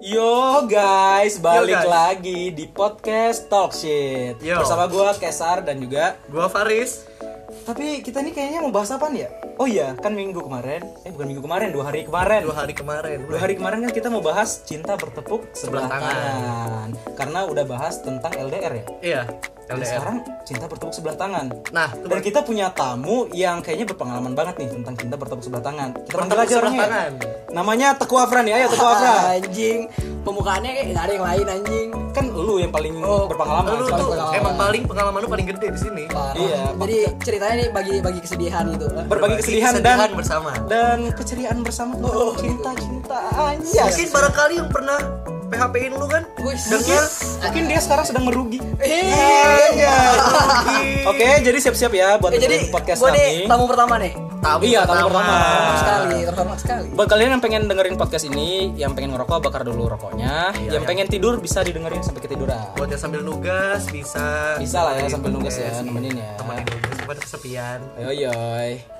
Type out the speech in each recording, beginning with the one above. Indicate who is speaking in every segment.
Speaker 1: Yo guys, balik
Speaker 2: guys.
Speaker 1: lagi di podcast Talk Shit
Speaker 2: Yo.
Speaker 1: Bersama gua Kesar dan juga
Speaker 2: Gua Faris.
Speaker 1: Tapi kita ini kayaknya mau bahas apa ya? Oh iya, kan minggu kemarin Eh bukan minggu kemarin, dua hari kemarin
Speaker 2: Dua hari kemarin.
Speaker 1: Dua hari kemarin kan kita mau bahas cinta bertepuk sebelah,
Speaker 2: Sebelah tangan.
Speaker 1: tangan. Karena udah bahas tentang LDR ya
Speaker 2: Iya.
Speaker 1: Dan
Speaker 2: LDR.
Speaker 1: sekarang cinta bertepuk sebelah tangan
Speaker 2: Nah,
Speaker 1: Dan kita punya tamu yang kayaknya berpengalaman banget nih tentang cinta bertepuk sebelah tangan Kita panggil
Speaker 2: Bertepuk
Speaker 1: aja
Speaker 2: sebelah
Speaker 1: orangnya ya.
Speaker 2: tangan.
Speaker 1: Namanya Teguh Afran ya, ayo Teguh Afran
Speaker 3: anjing pembukaannya kayak nggak ada yang lain anjing
Speaker 1: Kan lu yang paling
Speaker 3: Oh,
Speaker 1: berpengalaman
Speaker 2: lu tuh
Speaker 3: pengalaman.
Speaker 2: emang paling pengalaman lu paling gede di sini.
Speaker 3: Parah.
Speaker 1: Iya,
Speaker 3: jadi ceritanya nih bagi bagi kesedihan gitu
Speaker 1: berbagi
Speaker 2: Berbagi
Speaker 1: kesedihan,
Speaker 2: kesedihan
Speaker 1: dan
Speaker 2: bersama.
Speaker 1: dan keceriaan bersama oh, cinta cinta anjas
Speaker 2: Mungkin barangkali yang pernah PHP-in lu kan? Dengar.
Speaker 1: mungkin dia sekarang sedang merugi
Speaker 3: Eh,
Speaker 1: oke jadi siap-siap ya buat
Speaker 3: eh, jadi
Speaker 1: podcast kami
Speaker 3: tamu pertama nih
Speaker 2: Tamu
Speaker 1: Iya, tamu pertama.
Speaker 3: sekali terhormat sekali
Speaker 1: buat kalian yang pengen dengerin podcast ini yang pengen ngerokok bakar dulu rokoknya
Speaker 2: Iya,
Speaker 1: yang
Speaker 2: iya.
Speaker 1: pengen tidur bisa didengerin sampai ketiduran
Speaker 2: Buat yang sambil nugas bisa.
Speaker 1: Bisa lah ya, sambil nugas ya,
Speaker 2: Iya
Speaker 1: nemenin ya.
Speaker 2: Temenin nugas pada kesepian.
Speaker 1: Ayo.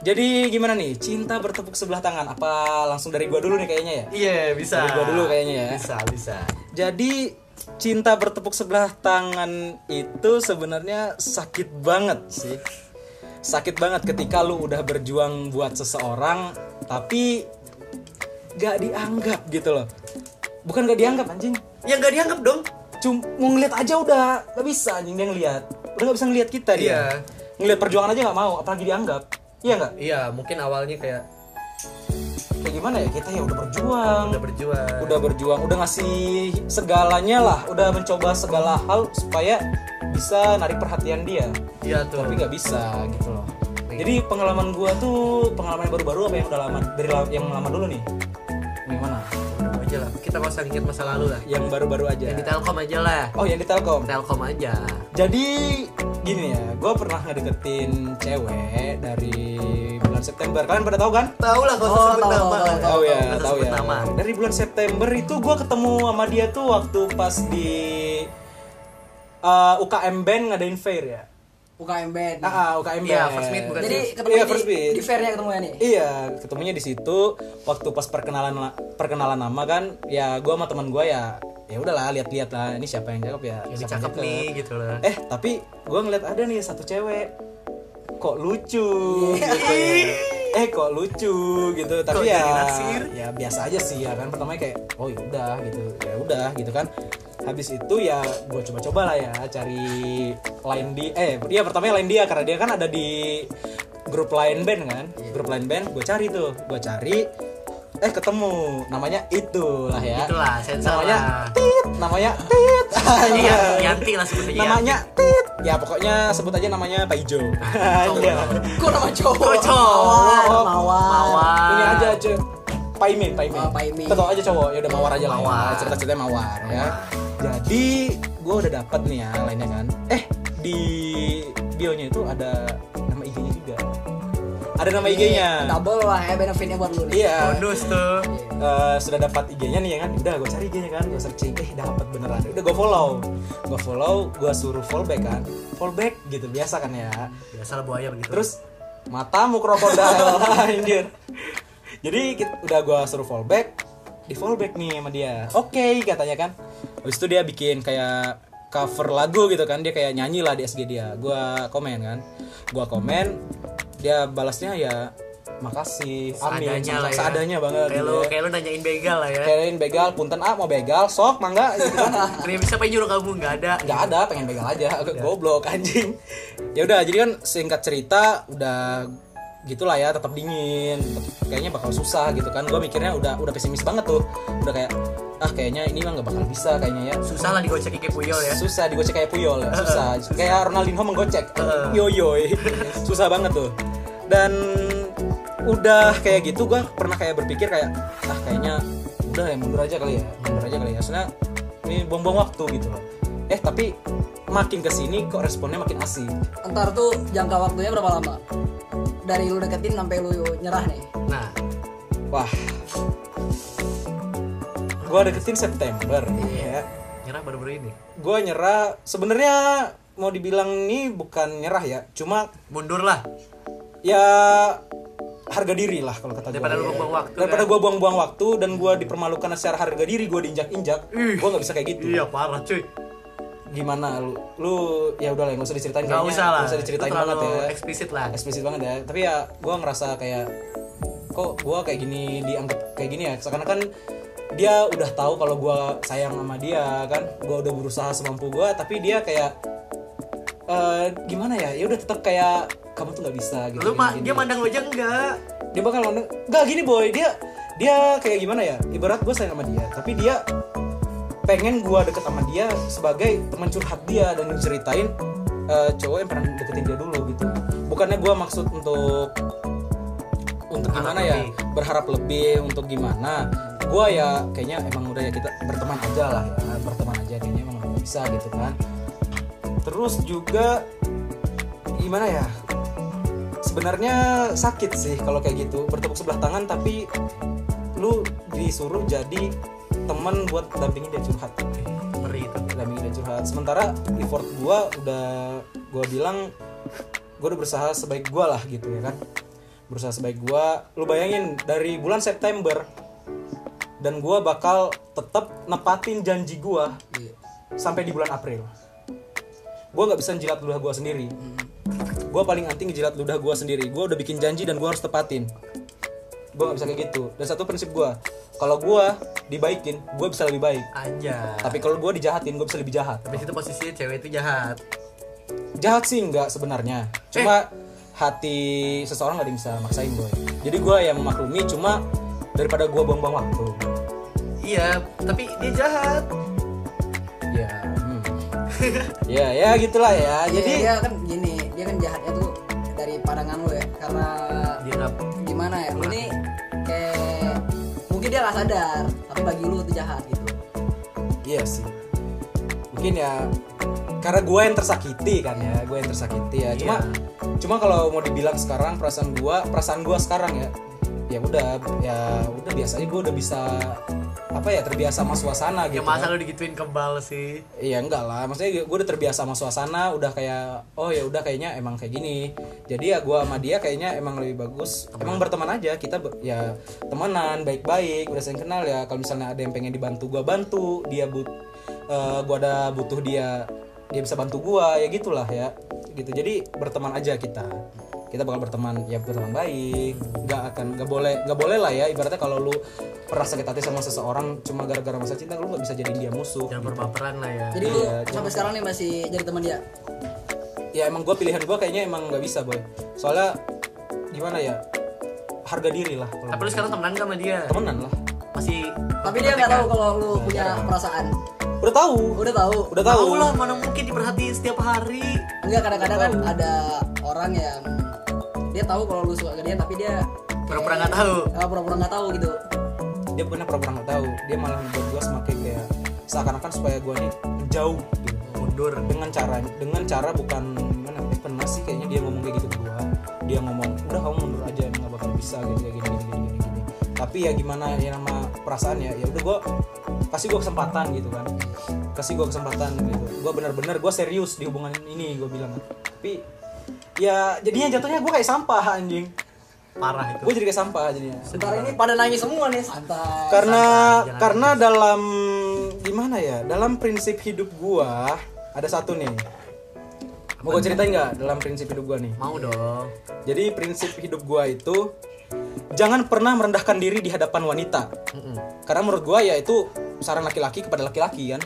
Speaker 1: Jadi gimana nih? Cinta bertepuk sebelah tangan. Apa langsung dari gua dulu nih kayaknya ya?
Speaker 2: Iya, bisa.
Speaker 1: Dari gua dulu kayaknya ya.
Speaker 2: Bisa, bisa.
Speaker 1: Jadi cinta bertepuk sebelah tangan itu sebenarnya sakit banget sih. Sakit banget ketika lu udah berjuang buat seseorang tapi gak dianggap gitu loh. Bukan gak dianggap anjing.
Speaker 2: Ya nggak dianggap dong.
Speaker 1: Cuma mau ngeliat aja udah gak bisa anjing dia ngeliat. Udah gak bisa ngeliat kita dia.
Speaker 2: Iya.
Speaker 1: Ngeliat perjuangan aja gak mau, apalagi dianggap. Iya nggak?
Speaker 2: Iya, mungkin awalnya kayak
Speaker 1: Kayak gimana ya kita ya udah berjuang.
Speaker 2: udah berjuang.
Speaker 1: udah berjuang, udah ngasih segalanya lah, udah mencoba segala hal supaya bisa narik perhatian dia,
Speaker 2: Iya tuh.
Speaker 1: tapi nggak bisa gitu loh. Jadi pengalaman gua tuh pengalaman yang baru-baru apa yang udah lama dari yang lama dulu nih? Yang mana?
Speaker 2: Udah aja lah. Kita nggak usah ingat masa lalu lah.
Speaker 1: Yang baru-baru aja.
Speaker 2: Yang di Telkom aja lah.
Speaker 1: Oh yang di Telkom.
Speaker 2: Telkom aja.
Speaker 1: Jadi gini ya, gua pernah ngedeketin cewek dari bulan September. Kalian pada tahu kan?
Speaker 2: Tahu lah kalau
Speaker 3: Oh, tahu,
Speaker 2: nama.
Speaker 3: tahu, tahu,
Speaker 1: Tahu ya, tahu ya.
Speaker 2: nama.
Speaker 1: Dari bulan September itu gua ketemu sama dia tuh waktu pas di uh, UKM Band ngadain fair ya.
Speaker 3: UKM band
Speaker 1: Ah, ah, UKM Band.
Speaker 2: Iya, first meet bukan
Speaker 3: jadi
Speaker 2: sih?
Speaker 3: ketemu
Speaker 1: Iya,
Speaker 3: di,
Speaker 1: first meet.
Speaker 3: di fairnya ketemu nih
Speaker 1: Iya, ketemunya di situ waktu pas perkenalan perkenalan nama kan, ya gua sama teman gua ya ya udahlah lihat-lihat lah ini siapa yang cakep ya.
Speaker 2: Ini cakep
Speaker 1: yang
Speaker 2: nih gitu lah.
Speaker 1: Eh, tapi gua ngeliat ada nih satu cewek kok lucu
Speaker 2: Iya.
Speaker 1: gitu ya. Eh kok lucu gitu, tapi
Speaker 2: Kok
Speaker 1: ya ya biasa aja sih ya kan pertamanya kayak oh ya udah gitu. Ya udah gitu kan. Habis itu ya gue coba-coba lah ya cari line di eh dia pertamanya line dia karena dia kan ada di grup line band kan.
Speaker 2: Iya.
Speaker 1: Grup line band gue cari tuh, gue cari eh ketemu namanya itulah ya.
Speaker 2: Itulah, sensor
Speaker 1: namanya
Speaker 2: lah.
Speaker 1: tit, namanya tit.
Speaker 2: Iya, Yanti lah sebutnya
Speaker 1: namanya tit. Ya pokoknya sebut aja namanya Pak Ijo. Iya.
Speaker 3: kok nama cowok
Speaker 2: Oh, cowok.
Speaker 3: mawar mawar.
Speaker 1: Ini aja aja Paimin, Paimin.
Speaker 3: Oh.
Speaker 1: Kita tahu aja cowok, ya udah mawar aja lah.
Speaker 2: Mawar.
Speaker 1: Ya. Cerita-ceritanya mawar ya. Jadi gue udah dapat nih ya lainnya kan. Eh di bionya itu ada nama IG-nya juga. Ada nama IG-nya.
Speaker 3: double lah ya benefitnya buat lu nih
Speaker 1: Iya.
Speaker 2: Bonus tuh.
Speaker 1: Eh, sudah dapat IG-nya nih ya kan udah gue cari IG-nya kan gue searching eh dapat beneran udah gue follow gue follow gue suruh fallback kan fallback gitu biasa kan ya
Speaker 2: Biasalah buaya begitu.
Speaker 1: terus matamu krokodil anjir jadi kit- udah gua suruh fallback di fallback nih sama dia. Oke katanya kan. Habis itu dia bikin kayak cover lagu gitu kan. Dia kayak nyanyi lah di SG dia. Gua komen kan. Gua komen dia balasnya ya makasih amin.
Speaker 2: Seadanya lah ya.
Speaker 1: seadanya banget
Speaker 2: Kayak
Speaker 1: gitu
Speaker 2: lu
Speaker 1: ya.
Speaker 2: kayak lu nanyain begal lah ya.
Speaker 1: Kirain begal punten ah mau begal sok mangga. Gitu kan.
Speaker 2: Terus bisa apa yang nyuruh kamu? Nggak ada.
Speaker 1: nggak ada pengen begal aja. Goblok anjing. Ya udah jadi kan singkat cerita udah gitulah ya tetap dingin. Tetep- kayaknya bakal susah gitu kan. Gue mikirnya udah udah pesimis banget tuh. Udah kayak ah kayaknya ini mah nggak bakal bisa kayaknya ya.
Speaker 2: Susah lah digocek kayak puyol ya.
Speaker 1: susah digocek kayak puyol susah. Kayak Ronaldinho menggocek.
Speaker 2: Heeh.
Speaker 1: yo yo. Susah banget tuh. Dan udah kayak gitu gue pernah kayak berpikir kayak ah kayaknya udah ya mundur aja kali ya mundur aja kali ya. Soalnya ini buang-buang waktu gitu loh. Eh tapi makin ke sini kok responnya makin asik.
Speaker 3: Ntar tuh jangka waktunya berapa lama dari lu deketin sampai lu nyerah nih
Speaker 2: Nah,
Speaker 1: wah gue deketin September ya
Speaker 2: nyerah baru-baru ini.
Speaker 1: gue nyerah sebenarnya mau dibilang ini bukan nyerah ya cuma
Speaker 2: Mundur lah.
Speaker 1: ya harga diri lah kalau kata gue
Speaker 2: Daripada lu buang waktu.
Speaker 1: daripada
Speaker 2: kan?
Speaker 1: gue buang-buang waktu dan gue dipermalukan secara harga diri gue diinjak-injak gue nggak bisa kayak gitu
Speaker 2: Iya parah cuy.
Speaker 1: Gimana? Lu lu ya udah lah nggak usah diceritain.
Speaker 2: Gak
Speaker 1: kayaknya.
Speaker 2: usah lah.
Speaker 1: Nggak usah diceritain banget ya.
Speaker 2: Eksplisit lah.
Speaker 1: eksplisit banget ya. Tapi ya gue ngerasa kayak kok gue kayak gini dianggap kayak gini ya? Sekarang kan dia udah tahu kalau gue sayang sama dia kan? Gue udah berusaha semampu gue tapi dia kayak eh gimana ya? Ya udah tetap kayak kamu tuh nggak bisa gitu
Speaker 2: Lu mah
Speaker 1: gini,
Speaker 2: dia mandang lu aja enggak.
Speaker 1: dia bakal mandang nggak gini boy. Dia dia kayak gimana ya? Ibarat gue sayang sama dia tapi dia pengen gue deket sama dia sebagai teman curhat dia dan ceritain eh, cowok yang pernah deketin dia dulu gitu. Bukannya gue maksud untuk untuk
Speaker 2: Berharap
Speaker 1: gimana ya?
Speaker 2: lebih.
Speaker 1: berharap lebih untuk gimana? Gue ya kayaknya emang udah ya kita berteman aja lah ya berteman aja kayaknya emang udah bisa gitu kan. Terus juga gimana ya? Sebenarnya sakit sih kalau kayak gitu. Bertepuk sebelah tangan tapi lu disuruh jadi teman buat dampingin dia curhat.
Speaker 2: Ngeri itu.
Speaker 1: dampingin dia curhat. Sementara effort gua udah gua bilang gua udah berusaha sebaik gua lah gitu ya kan? Berusaha sebaik gua. Lu bayangin dari bulan September dan gua bakal tetap nepatin janji gua
Speaker 3: Iya.
Speaker 1: sampai di bulan April. Gua nggak bisa jilat ludah gua sendiri. Gue paling anti ngejilat ludah gue sendiri. Gue udah bikin janji dan gue harus tepatin gue nggak bisa kayak gitu. Dan satu prinsip gue kalau gue dibaikin gue bisa lebih baik.
Speaker 2: Aja.
Speaker 1: tapi kalau gue dijahatin gue bisa lebih jahat.
Speaker 2: Habis itu posisinya cewek itu jahat.
Speaker 1: jahat sih nggak sebenarnya. Cuma hati seseorang nggak ada yang bisa maksain boy. Jadi gue yang memaklumi cuma daripada gue buang-buang waktu.
Speaker 2: Iya, tapi dia jahat.
Speaker 1: ya hmm. ya ya gitulah ya.
Speaker 3: Jadi
Speaker 1: jadi
Speaker 3: dia kan gini dia kan jahatnya tuh dari pandangan lu ya. Karena
Speaker 2: Dia
Speaker 3: gimana ya? ini dia nggak sadar tapi bagi lu itu jahat gitu
Speaker 1: Iya sih. Mungkin ya karena gue yang tersakiti kan ya, gue yang tersakiti ya. Cuma cuma kalau mau dibilang sekarang perasaan gue, perasaan gue sekarang ya, ya udah ya udah biasanya gue udah bisa apa ya terbiasa sama suasana
Speaker 2: Ya
Speaker 1: gitu.
Speaker 2: masa
Speaker 1: kan.
Speaker 2: lu digituin kebal sih?
Speaker 1: Iya enggak lah, maksudnya gue udah terbiasa sama suasana, udah kayak oh ya udah kayaknya emang kayak gini. Jadi ya gue sama dia kayaknya emang lebih bagus, emang berteman aja kita ya temenan baik-baik, udah saling kenal ya. Kalau misalnya ada yang pengen dibantu gue bantu, dia but, eh, gue ada butuh dia, dia bisa bantu gue ya gitulah ya, gitu. Jadi berteman aja kita, kita bakal berteman ya berteman baik, nggak akan nggak boleh nggak boleh lah ya ibaratnya kalau lu pernah sakit hati sama seseorang cuma gara-gara masa cinta lu nggak bisa jadiin dia musuh
Speaker 2: Jangan berbaperan lah ya.
Speaker 3: jadi lu
Speaker 1: Iya,
Speaker 3: sampai sekarang nih masih jadi teman dia?
Speaker 1: Ya emang gue pilihan gue kayaknya emang nggak bisa boy. Soalnya gimana ya harga diri lah kalau
Speaker 2: Tapi lu sekarang temenan gak sama dia?
Speaker 1: temenan lah.
Speaker 2: Masih
Speaker 3: tapi dia nggak tahu kalau lu punya perasaan.
Speaker 1: Udah tahu.
Speaker 3: Udah tahu?
Speaker 1: Udah tahu.
Speaker 2: Tahu lah mana mungkin diperhatiin setiap hari.
Speaker 3: enggak kadang-kadang kan ada orang yang dia tahu kalau lu suka ke dia tapi dia
Speaker 2: Pura-pura nggak tahu.
Speaker 3: eh, pura-pura nggak tahu gitu
Speaker 1: dia bukannya pura-pura nggak tahu dia malah membuat gue semakin kayak seakan-akan supaya gue nih jauh gitu.
Speaker 2: Mundur.
Speaker 1: dengan cara dengan cara bukan gimana eh, pernah sih kayaknya dia ngomong kayak gitu ke gue dia ngomong udah kamu mundur aja nggak bakal bisa gitu kayak gini gini gini gini, gini. tapi ya gimana ya nama perasaan ya ya udah gue kasih gue kesempatan gitu kan kasih gue kesempatan gitu gue bener-bener gue serius di hubungan ini gue bilang tapi ya jadinya jatuhnya gue kayak sampah anjing.
Speaker 2: Parah itu.
Speaker 1: gue jadi kayak sampah jadinya.
Speaker 3: Sebentar ini pada nangis semua nih. Santai
Speaker 1: karena
Speaker 2: jangan
Speaker 1: karena dalam gimana ya dalam prinsip hidup gua ada satu nih. Mau gue ceritain nggak dalam prinsip hidup gua nih?
Speaker 2: Mau dong.
Speaker 1: jadi prinsip hidup gua itu jangan pernah merendahkan diri di hadapan wanita. Karena menurut gua ya itu saran laki-laki kepada laki-laki kan?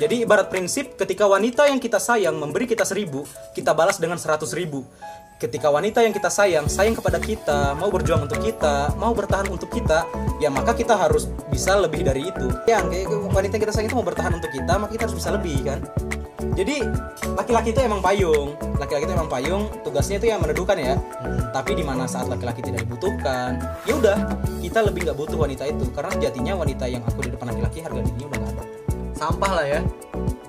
Speaker 1: Jadi ibarat prinsip ketika wanita yang kita sayang memberi kita seribu kita balas dengan seratus ribu ketika wanita yang kita sayang sayang kepada kita mau berjuang untuk kita mau bertahan untuk kita ya maka kita harus bisa lebih dari itu. Yang wanita yang kita sayang itu mau bertahan untuk kita maka kita harus bisa lebih kan? Jadi laki-laki itu emang payung. Laki-laki itu emang payung tugasnya itu yang meneduhkan ya. Tapi di mana saat laki-laki tidak dibutuhkan ya udah kita lebih nggak butuh wanita itu. Karena sejatinya wanita yang aku di depan laki-laki harga dirinya udah nggak ada.
Speaker 2: Sampah lah ya.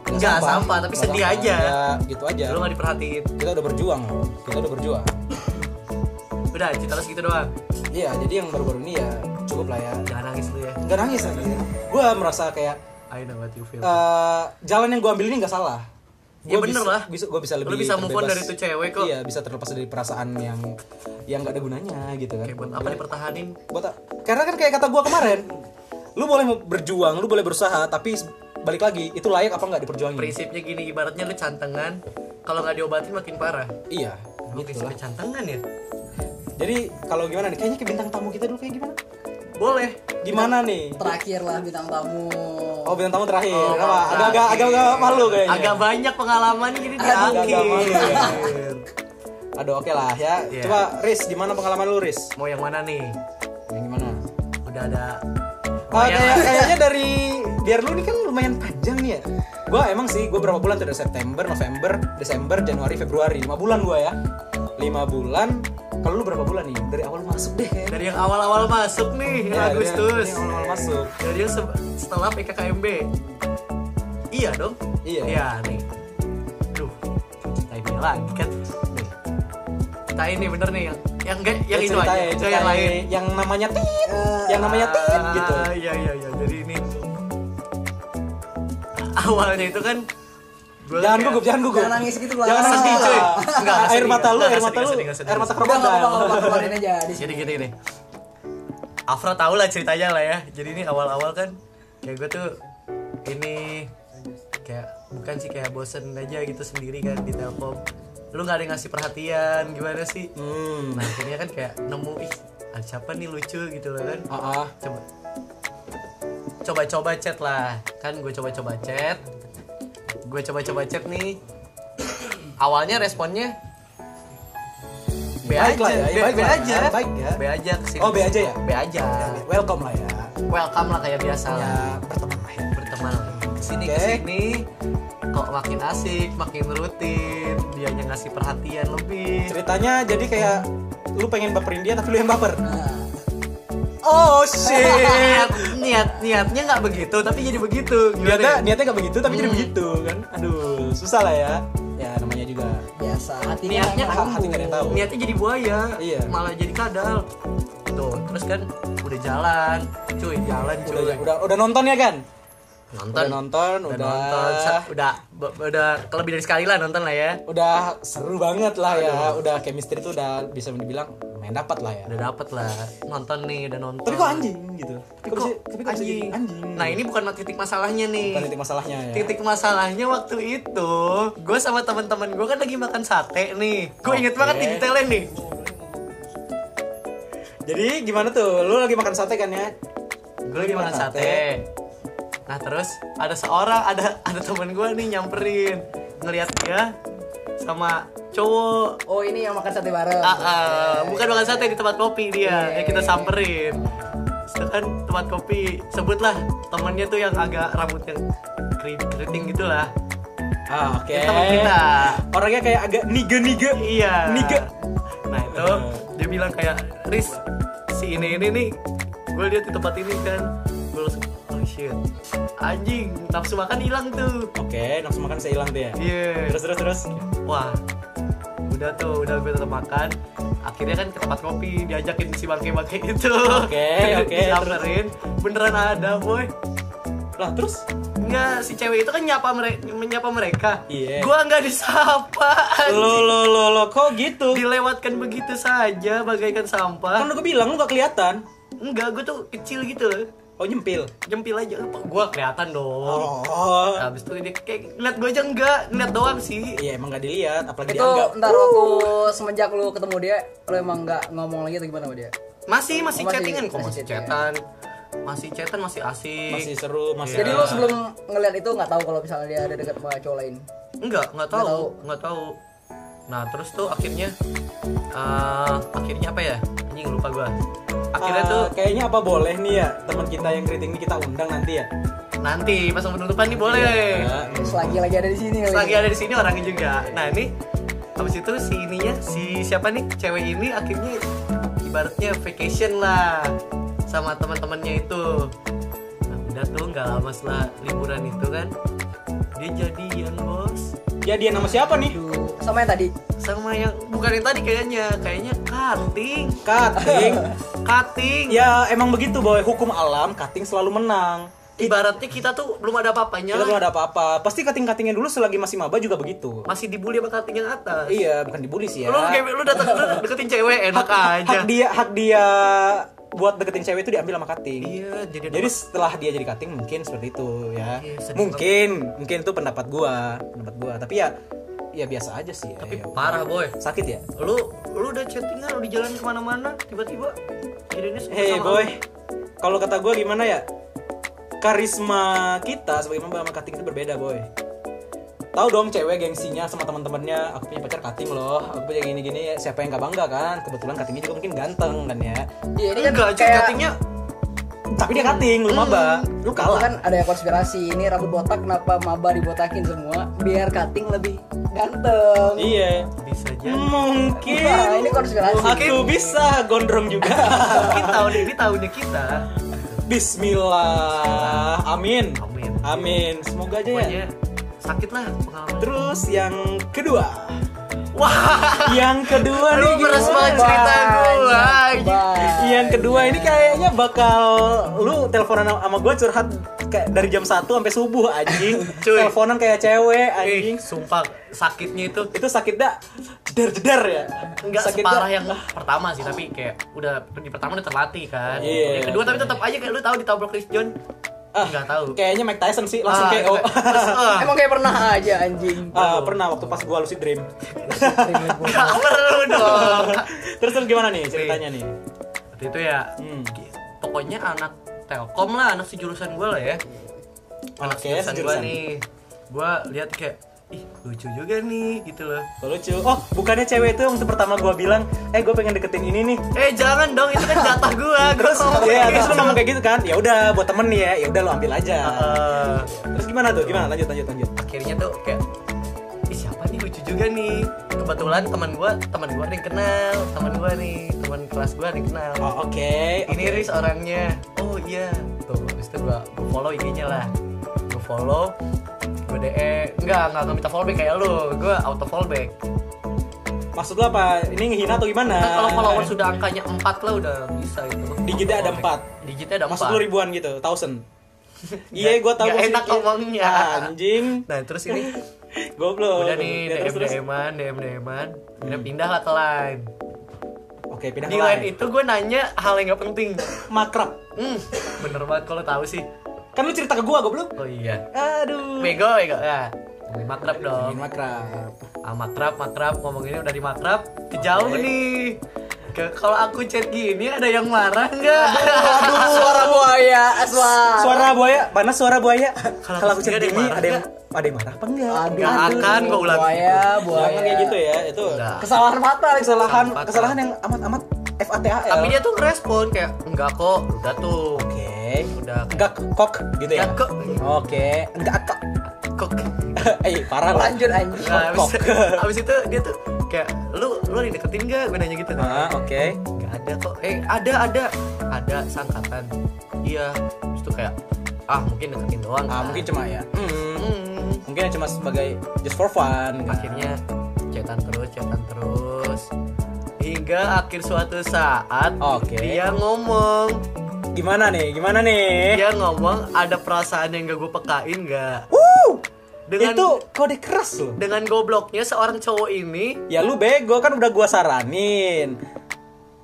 Speaker 1: Nggak
Speaker 2: Enggak sampah, tapi
Speaker 1: Nggak
Speaker 2: sedih
Speaker 1: sampah.
Speaker 2: aja.
Speaker 1: ya gitu aja
Speaker 2: Lu gak diperhatiin.
Speaker 1: kita udah berjuang loh. kita udah berjuang
Speaker 2: Udah, cerita lu segitu doang.
Speaker 1: iya jadi yang baru-baru ini ya cukup lah ya
Speaker 2: Jangan nangis lu ya.
Speaker 1: nggak nangis lagi gue merasa kayak
Speaker 2: I know what you feel.
Speaker 1: eh, jalan yang gue ambil ini nggak salah
Speaker 2: Ya
Speaker 1: Gua
Speaker 2: bener
Speaker 1: bisa,
Speaker 2: lah.
Speaker 1: bisa gue bisa lebih
Speaker 2: Lu bisa move on dari tuh cewek kok.
Speaker 1: iya bisa terlepas dari perasaan yang yang gak ada gunanya gitu kan
Speaker 2: Kayak buat apa dipertahanin?
Speaker 1: buat karena kan kayak kata gue kemarin lu boleh berjuang lu boleh berusaha tapi balik lagi itu layak apa nggak diperjuangin
Speaker 2: Prinsipnya gini, ibaratnya lu cantengan, kalau nggak diobatin makin parah.
Speaker 1: iya
Speaker 2: Lu
Speaker 1: gitu lah
Speaker 2: prinsipnya cantengan ya?
Speaker 1: jadi kalau gimana nih kayaknya ke bintang tamu kita dulu kayak gimana
Speaker 2: Boleh.
Speaker 1: gimana nih
Speaker 3: Terakhir lah bintang tamu.
Speaker 1: oh bintang tamu terakhir
Speaker 2: Oh,
Speaker 1: apa agak-agak agak-agak malu kayaknya
Speaker 2: Agak banyak pengalaman gini di akhir.
Speaker 1: malu ya. aduh oke lah ya
Speaker 2: Iya.
Speaker 1: coba Riz gimana pengalaman lu Riz
Speaker 2: Mau yang mana nih?
Speaker 1: yang gimana
Speaker 2: Udah ada
Speaker 1: kayak, kayaknya dari biar lu ini kan lumayan panjang nih ya. Gua emang sih, gue berapa bulan tuh dari September, November, Desember, Januari, Februari, lima bulan gua ya. Lima bulan. Kalau lu berapa bulan nih? Dari awal masuk deh kayaknya.
Speaker 2: dari yang awal-awal masuk nih,
Speaker 1: Ya,
Speaker 2: Agustus.
Speaker 1: dari yang awal masuk.
Speaker 2: Dari yang se- setelah PKKMB. Iya dong.
Speaker 1: Iya.
Speaker 2: Iya nih. Duh, kita ini lagi kan. Nih. Kita ini bener nih yang yang enggak yang
Speaker 1: Ya,
Speaker 2: itu aja, itu yang lain.
Speaker 1: Yang namanya tit, yang namanya tit gitu.
Speaker 2: Ah, Iya iya iya. Jadi ini awalnya itu kan gua
Speaker 1: Jangan gugup, jangan gugup.
Speaker 3: Jangan nangis gitu lah.
Speaker 1: Jangan
Speaker 2: Sedih,
Speaker 1: nangis.
Speaker 2: cuy. Enggak, enggak
Speaker 1: air mata lu,
Speaker 2: enggak,
Speaker 1: air
Speaker 2: enggak
Speaker 1: mata lu,
Speaker 2: enggak
Speaker 1: air mata
Speaker 2: enggak
Speaker 1: krokodil.
Speaker 3: keluarin aja. Di sini.
Speaker 2: Jadi gini nih. Afra tau lah ceritanya lah ya. Jadi ini awal-awal kan kayak gue tuh ini kayak bukan sih kayak bosen aja gitu sendiri kan di telkom. Lu nggak ada yang ngasih perhatian gimana sih?
Speaker 1: Hmm.
Speaker 2: Nah akhirnya kan kayak nemu ih siapa nih lucu gitu loh kan.
Speaker 1: Ah, ah.
Speaker 2: Coba coba-coba chat lah kan gue coba-coba chat gue coba-coba chat nih awalnya responnya B
Speaker 1: Baik
Speaker 2: aja,
Speaker 1: lah ya,
Speaker 2: B,
Speaker 1: baik
Speaker 2: B
Speaker 1: lah ya,
Speaker 2: aja,
Speaker 1: baik ya.
Speaker 2: B aja ke sini.
Speaker 1: Oh, B aja ya?
Speaker 2: B aja,
Speaker 1: Welcome lah ya.
Speaker 2: welcome lah kayak biasa lah,
Speaker 1: Ya, berteman lah ya.
Speaker 2: berteman lah. Ke sini
Speaker 1: Oke.
Speaker 2: ke sini, kok makin asik, makin rutin, dianya ngasih perhatian lebih.
Speaker 1: Ceritanya jadi kayak lu pengen baperin dia tapi lu yang baper.
Speaker 3: Nah,
Speaker 1: Oh shit.
Speaker 2: niat, niat, niatnya nggak begitu, tapi jadi begitu. Gimana
Speaker 1: niatnya
Speaker 2: ya?
Speaker 1: niatnya gak begitu tapi jadi
Speaker 2: Hmm.
Speaker 1: begitu kan aduh susah lah ya ya namanya juga
Speaker 3: biasa. Hatinya
Speaker 2: Niatnya
Speaker 3: emang
Speaker 1: hati gak ada yang tahu
Speaker 2: niatnya jadi buaya
Speaker 1: Iya.
Speaker 2: malah jadi kadal tuh terus kan udah jalan cuy jalan cuy
Speaker 1: udah udah udah nonton ya kan
Speaker 2: nonton.
Speaker 1: Udah nonton
Speaker 2: udah
Speaker 1: udah.
Speaker 2: nonton. Udah udah lebih dari sekali lah nonton lah ya.
Speaker 1: Udah seru banget lah ya. Udah chemistry tuh udah bisa dibilang main dapat lah ya.
Speaker 2: Udah dapet lah. Nonton nih udah nonton.
Speaker 1: Tapi kok anjing gitu? Tapi kok tapi kok jadi anjing?
Speaker 2: Nah ini bukan titik masalahnya nih.
Speaker 1: Bukan titik masalahnya ya.
Speaker 2: Titik masalahnya waktu itu gue sama teman-teman gue kan lagi makan sate nih. Gue inget
Speaker 1: Oke.
Speaker 2: banget nih detailnya nih.
Speaker 1: Jadi gimana tuh? Lu lagi makan sate kan ya?
Speaker 2: Gue lagi makan sate nah terus ada seorang ada ada teman gue nih nyamperin. Ngelihat dia sama cowok.
Speaker 3: Oh ini yang makan sate bareng.
Speaker 2: ah, ah, bukan makan sate di tempat kopi dia
Speaker 3: Iya,
Speaker 2: yang kita
Speaker 3: iya.
Speaker 2: samperin. Kan tempat kopi sebutlah temannya tuh yang agak rambutnya keri- keriting gitulah.
Speaker 1: Ah oke.
Speaker 2: Itu teman kita.
Speaker 1: Orangnya kayak agak niga niga
Speaker 2: iya.
Speaker 1: Niga.
Speaker 2: nah itu dia bilang kayak Riz si ini ini nih. Gue lihat di tempat ini kan shit. Anjing nafsu makan hilang tuh.
Speaker 1: Oke nafsu makan saya hilang tuh ya?
Speaker 2: Iya.
Speaker 1: Terus terus terus?
Speaker 2: Wah udah tuh udah gue tetap makan. Akhirnya kan ke tempat kopi diajakin si bangke bangke itu
Speaker 1: Oke, oke,
Speaker 2: disamperin. Beneran ada boy.
Speaker 1: Lah terus?
Speaker 2: Enggak, si cewek itu kan nyapa mereka menyapa mereka.
Speaker 1: Iya.
Speaker 2: gua nggak disapa anjing.
Speaker 1: lo lo lo lo kok gitu?
Speaker 2: Dilewatkan begitu saja bagaikan
Speaker 1: kan
Speaker 2: sampah.
Speaker 1: Udah gue bilang lu gak kelihatan.
Speaker 2: Enggak gue tuh kecil gitu. loh
Speaker 1: oh nyempil.
Speaker 2: Jempil aja. Gue kelihatan dong.
Speaker 1: Oh.
Speaker 2: Habis itu dia kayak ngeliat gue aja enggak. Ngeliat doang sih.
Speaker 1: Iya emang gak dilihat. Apalagi
Speaker 3: Itu
Speaker 1: dianggap.
Speaker 3: ntar waktu semenjak lu ketemu dia, lu emang nggak ngomong lagi atau gimana sama dia?
Speaker 2: masih masih
Speaker 3: Oh, masih-
Speaker 2: chattingan kok.
Speaker 3: masih
Speaker 2: chatan. Masih chatan masih asik.
Speaker 1: Masih seru masih
Speaker 3: Jadi
Speaker 2: Iya.
Speaker 3: lu sebelum ngeliat itu nggak tahu kalau misalnya dia ada dekat sama cowok lain.
Speaker 2: enggak nggak tahu.
Speaker 3: Nggak tahu.
Speaker 2: Nah terus tuh akhirnya eh akhirnya apa ya? Anjing lupa gue akhirnya
Speaker 1: Ah,
Speaker 2: tuh
Speaker 1: kayaknya apa boleh nih ya teman kita yang keriting ini kita undang nanti ya?
Speaker 2: Nanti pasang penutupan nih boleh.
Speaker 1: Ya,
Speaker 3: Selagi lagi ada di sini kali.
Speaker 2: Selagi ada di sini orangnya juga. Nah ini habis itu si ininya si siapa nih cewek ini akhirnya ibaratnya vacation lah sama teman-temannya itu. Nah udah tuh nggak lama setelah liburan itu kan dia jadian bos.
Speaker 1: Ya dia nama siapa nih?
Speaker 3: Aduh, sama yang tadi.
Speaker 2: sama yang bukan yang tadi kayaknya. Kayaknya cutting.
Speaker 1: Cutting.
Speaker 2: Cutting.
Speaker 1: Ya emang begitu boy. Hukum alam cutting selalu menang.
Speaker 2: Ibaratnya kita tuh belum ada apa-apanya.
Speaker 1: Kita belum ada apa-apa. Pasti kating-katingnya dulu selagi masih maba juga begitu.
Speaker 2: Masih dibully sama kating yang atas.
Speaker 1: Iya bukan dibully sih ya.
Speaker 2: Lu kayak lu datang lu deketin cewek enak
Speaker 1: hak,
Speaker 2: aja.
Speaker 1: hak dia hak dia buat deketin cewek itu diambil sama kating
Speaker 2: iya jadi
Speaker 1: jadi setelah dia jadi kating mungkin seperti itu ya.
Speaker 2: Iya,
Speaker 1: mungkin mungkin itu pendapat gua pendapat gua. Tapi ya ya biasa aja sih
Speaker 2: tapi
Speaker 1: ya.
Speaker 2: parah boy
Speaker 1: sakit ya
Speaker 2: lu lu udah chattingan lu di jalan ke mana-mana tiba-tiba jadinya
Speaker 1: Hey boy, kalau kata gue gimana ya? Karisma kita sebagai member sama cutting itu berbeda boy. Tahu dong cewek gengsinya sama teman-temannya, aku punya pacar cutting loh, aku punya gini-gini, siapa yang gak bangga kan? Kebetulan cuttingnya juga mungkin ganteng kan ya.
Speaker 3: Iya ini kan kayak
Speaker 2: cuttingnya
Speaker 1: Tapi dia cutting, lu maba, lu
Speaker 3: itu
Speaker 1: kalah.
Speaker 3: kan ada yang konspirasi ini rambut botak kenapa maba dibotakin semua biar cutting lebih ganteng.
Speaker 1: Iya.
Speaker 2: bisa aja
Speaker 1: Mungkin.
Speaker 3: Wah, ini konspirasi.
Speaker 1: Aku bisa gondrong juga.
Speaker 2: mungkin tahun ini tahunnya kita
Speaker 1: Bismillah. Amin.
Speaker 2: amin
Speaker 1: Amin. Semoga aja ya.
Speaker 2: sakit lah pengalaman
Speaker 1: Terus yang kedua.
Speaker 2: Wah
Speaker 1: Yang kedua
Speaker 2: lu
Speaker 1: nih gimana?
Speaker 2: banget cerita gue
Speaker 3: Banyak.
Speaker 1: Yang kedua ini kayaknya bakal lu teleponan sama gue curhat kayak dari jam 1 sampai subuh anjing.
Speaker 2: Cuy.
Speaker 1: Teleponan kayak cewek
Speaker 2: Eh,
Speaker 1: anjing.
Speaker 2: sumpah sakitnya itu
Speaker 1: Itu sakit dah jeder-jeder ya.
Speaker 2: Enggak
Speaker 1: sakit
Speaker 2: separah
Speaker 1: dah.
Speaker 2: yang pertama sih, tapi kayak udah di pertama udah terlatih kan.
Speaker 1: Iya.
Speaker 2: Yang kedua tapi tetap aja kayak lu tahu ditabrak Chris John.
Speaker 1: Ah,
Speaker 2: Enggak tahu.
Speaker 1: Kayaknya Mike Tyson sih langsung
Speaker 2: Ah,
Speaker 1: KO.
Speaker 2: terus, ah,
Speaker 3: Emang kayak pernah aja anjing.
Speaker 1: Ah, pernah waktu pas gua lucid dream.
Speaker 2: Enggak perlu dong.
Speaker 1: terus terus gimana nih ceritanya nih?
Speaker 2: Waktu itu ya
Speaker 1: Hmm.
Speaker 2: pokoknya anak Telkom lah, anak sejurusan gue lah ya. Anak
Speaker 1: Oke,
Speaker 2: sejurusan gue
Speaker 1: sejurusan.
Speaker 2: nih. Gue lihat kayak ih lucu juga nih gitu loh.
Speaker 1: Oh, lucu. Oh, bukannya cewek itu waktu pertama gua bilang, "Eh, gue pengen deketin ini nih."
Speaker 2: Eh jangan dong itu kan jatah gue.
Speaker 1: Terus ya, terus lu ngomong kayak gitu kan? Ya udah buat temen nih ya. Ya udah lu ambil aja. Terus gimana tuh? Gimana? Lanjut lanjut lanjut.
Speaker 2: akhirnya tuh kayak ih siapa nih lucu juga nih kebetulan teman gua teman gua ada yang kenal teman gua nih teman kelas gua ada yang kenal
Speaker 1: Oh, oke.
Speaker 2: ini
Speaker 1: oke.
Speaker 2: Riz orangnya oh iya tuh habis itu gua, gua follow IG-nya lah gua follow gua DE enggak enggak enggak minta follow back kayak lu gua auto follow back
Speaker 1: Maksud lu apa? Ini ngehina atau gimana?
Speaker 2: kan kalau follower sudah angkanya 4 lah udah bisa itu
Speaker 1: Digitnya ada empat.
Speaker 2: digitnya ada 4
Speaker 1: Maksud lu ribuan gitu, thousand. Iya, gua tahu.
Speaker 2: Nggak enak ngomongnya.
Speaker 1: Anjing.
Speaker 2: nah terus ini
Speaker 1: Goblok.
Speaker 2: udah nih
Speaker 1: Ya,
Speaker 2: DM. DM-an DM DM-an udah pindah lah ke line
Speaker 1: Oke, pindah
Speaker 2: di
Speaker 1: ke
Speaker 2: line
Speaker 1: line.
Speaker 2: itu gue nanya hal yang gak penting
Speaker 1: Makrab.
Speaker 2: hmm, bener banget kalau tahu sih
Speaker 1: Kan lu cerita ke gua, goblok.
Speaker 2: oh iya
Speaker 1: Aduh.
Speaker 2: bego bego ya ngomongin makrab dong
Speaker 1: Ingin makrab.
Speaker 2: ah makrab makrab ngomonginnya udah di makrab kejauh
Speaker 1: Oke.
Speaker 2: nih Ke- kalau aku chat gini ada yang marah nggak
Speaker 3: Aduh, suara buaya, aswa.
Speaker 1: Suara buaya, mana suara buaya?
Speaker 2: Kalau
Speaker 1: aku chat gini,
Speaker 2: marah
Speaker 1: ada yang ada yang marah apa enggak?
Speaker 3: Aduh,
Speaker 2: Nggak akan gua ulangi
Speaker 3: buaya, buaya.
Speaker 1: Jangan kayak gitu ya, itu
Speaker 2: Enggak.
Speaker 3: Kesalahan fatal.
Speaker 1: kesalahan kesalahan yang amat-amat FATAL.
Speaker 2: tapi dia tuh respon kayak enggak kok udah tuh
Speaker 1: Oke.
Speaker 2: Udah
Speaker 1: Enggak kok gitu ya.
Speaker 2: enggak kok
Speaker 1: Oke, enggak kok.
Speaker 2: kok
Speaker 1: Eh, parah lah.
Speaker 3: Lanjut anjing.
Speaker 2: nah, abis,
Speaker 1: Kok.
Speaker 2: abis itu dia tuh kayak lu lu ada yang deketin gak gue nanya gitu
Speaker 1: Ah, oke.
Speaker 2: Gak ada kok. Eh, ada ada. Ada sangkatan. Iya. Terus tuh kayak ah mungkin deketin doang.
Speaker 1: Ah,
Speaker 2: kan.
Speaker 1: mungkin cuma ya. Hmm,
Speaker 2: Hmm.
Speaker 1: mungkin cuma sebagai just for fun. kan.
Speaker 2: Akhirnya chatan terus, chatan terus. Hingga akhir suatu saat
Speaker 1: Oke.
Speaker 2: dia ngomong,
Speaker 1: Gimana nih? Gimana nih?
Speaker 2: dia ngomong ada perasaan yang gak gue pekain gak?
Speaker 1: Wuh!
Speaker 2: Dengan
Speaker 1: itu kode keras loh.
Speaker 2: dengan gobloknya seorang cowok ini
Speaker 1: Ya lu bego kan udah gua saranin.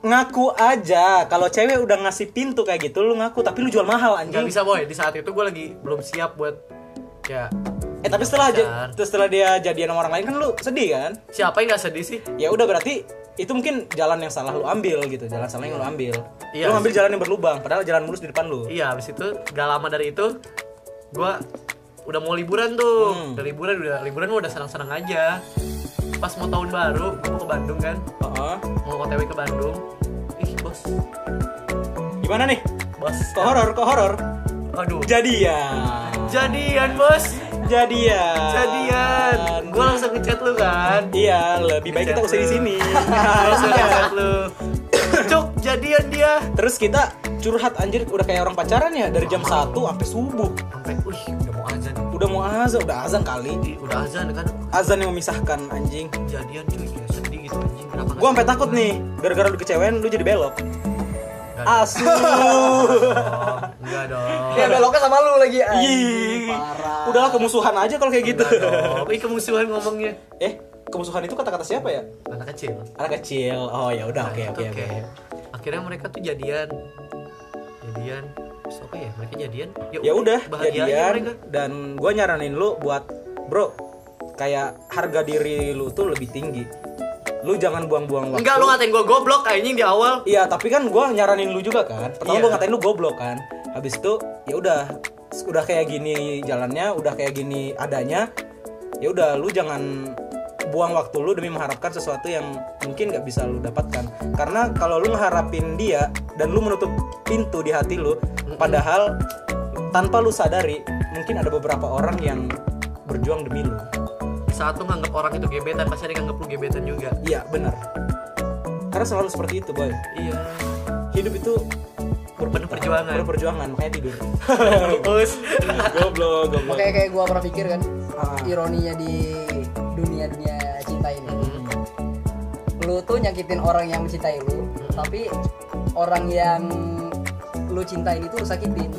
Speaker 1: Ngaku aja kalau cewek udah ngasih pintu kayak gitu lu ngaku tapi lu jual mahal
Speaker 2: nggak
Speaker 1: anjing.
Speaker 2: bisa boy di saat itu gue lagi belum siap buat ya
Speaker 1: Eh tapi setelah aja setelah dia jadian sama orang lain kan lu sedih kan?
Speaker 2: siapa yang gak sedih sih
Speaker 1: Ya udah berarti itu mungkin jalan yang salah lu ambil gitu, jalan salah yang lu ambil.
Speaker 2: Iya
Speaker 1: lu ngambil jalan yang berlubang padahal jalan mulus di depan lu.
Speaker 2: Iya, habis itu gak lama dari itu gua udah mau liburan tuh.
Speaker 1: Hmm.
Speaker 2: Udah liburan udah liburan gua udah senang-senang aja. Pas mau tahun baru, gua mau ke Bandung kan.
Speaker 1: Heeh.
Speaker 2: Mau OTW ke Bandung. Ih, bos.
Speaker 1: Gimana nih?
Speaker 2: Bos.
Speaker 1: Kok horor, kok horor?
Speaker 2: Aduh.
Speaker 1: Jadian.
Speaker 2: Jadian, Bos.
Speaker 1: Jadian.
Speaker 2: Jadian. Gua langsung ngechat lu kan.
Speaker 1: Iya, lebih baik kita usai di sini.
Speaker 2: langsung ngechat lu. Cuk, jadian dia.
Speaker 1: Terus kita curhat anjir udah kayak orang pacaran ya dari jam 1 sampai subuh.
Speaker 2: Sampai, wih, udah mau azan.
Speaker 1: Udah mau azan, udah azan kali.
Speaker 2: Udah azan kan.
Speaker 1: Azan yang memisahkan anjing.
Speaker 2: Jadian cuy, ya sedih gitu anjing. Kenapa
Speaker 1: Gua sampai takut nih, gara-gara lu kecewain lu jadi belok.
Speaker 2: Gak
Speaker 1: Asu.
Speaker 2: dong. Enggak dong.
Speaker 3: Ya beloknya sama lu lagi.
Speaker 1: Ih. Udahlah kemusuhan aja kalau kayak gitu.
Speaker 2: Ih kemusuhan ngomongnya.
Speaker 1: eh, kemusuhan itu kata-kata siapa ya?
Speaker 2: Anak kecil.
Speaker 1: Anak kecil. Oh ya udah oke oke oke.
Speaker 2: Akhirnya mereka tuh jadian. Jadian. Terus apa ya? Mereka jadian.
Speaker 1: Ya udah
Speaker 2: bahagia
Speaker 1: jadian
Speaker 2: mereka.
Speaker 1: dan gua nyaranin lu buat bro kayak harga diri lu tuh lebih tinggi. Lu jangan buang-buang waktu.
Speaker 2: Enggak lu ngatain gua goblok anjing di awal.
Speaker 1: Iya, tapi kan gua nyaranin lu juga kan. Pertama
Speaker 2: Iya.
Speaker 1: gua ngatain lu goblok kan. Habis itu ya udah udah kayak gini jalannya, udah kayak gini adanya. Ya udah lu jangan buang waktu lu demi mengharapkan sesuatu yang mungkin nggak bisa lu dapatkan. Karena kalau lu ngeharapin dia dan lu menutup pintu di hati lu, padahal tanpa lu sadari mungkin ada beberapa orang yang berjuang demi lu.
Speaker 2: Saat lu nganggap orang itu gebetan, pasti ada yang nganggap lu gebetan juga.
Speaker 1: Iya, benar. Karena selalu seperti itu, boy.
Speaker 2: Iya.
Speaker 1: Hidup itu
Speaker 2: Penuh perjuangan.
Speaker 1: Penuh perjuangan, makanya tidur.
Speaker 2: Terus
Speaker 1: goblok, goblok.
Speaker 3: Makanya kayak gua pernah pikir kan,
Speaker 1: Ah.
Speaker 3: ironinya di dunia dunia cinta ini.
Speaker 2: Hmm.
Speaker 3: Lu tuh nyakitin orang yang mencintai lu, tapi orang yang lu cintain itu lu sakitin.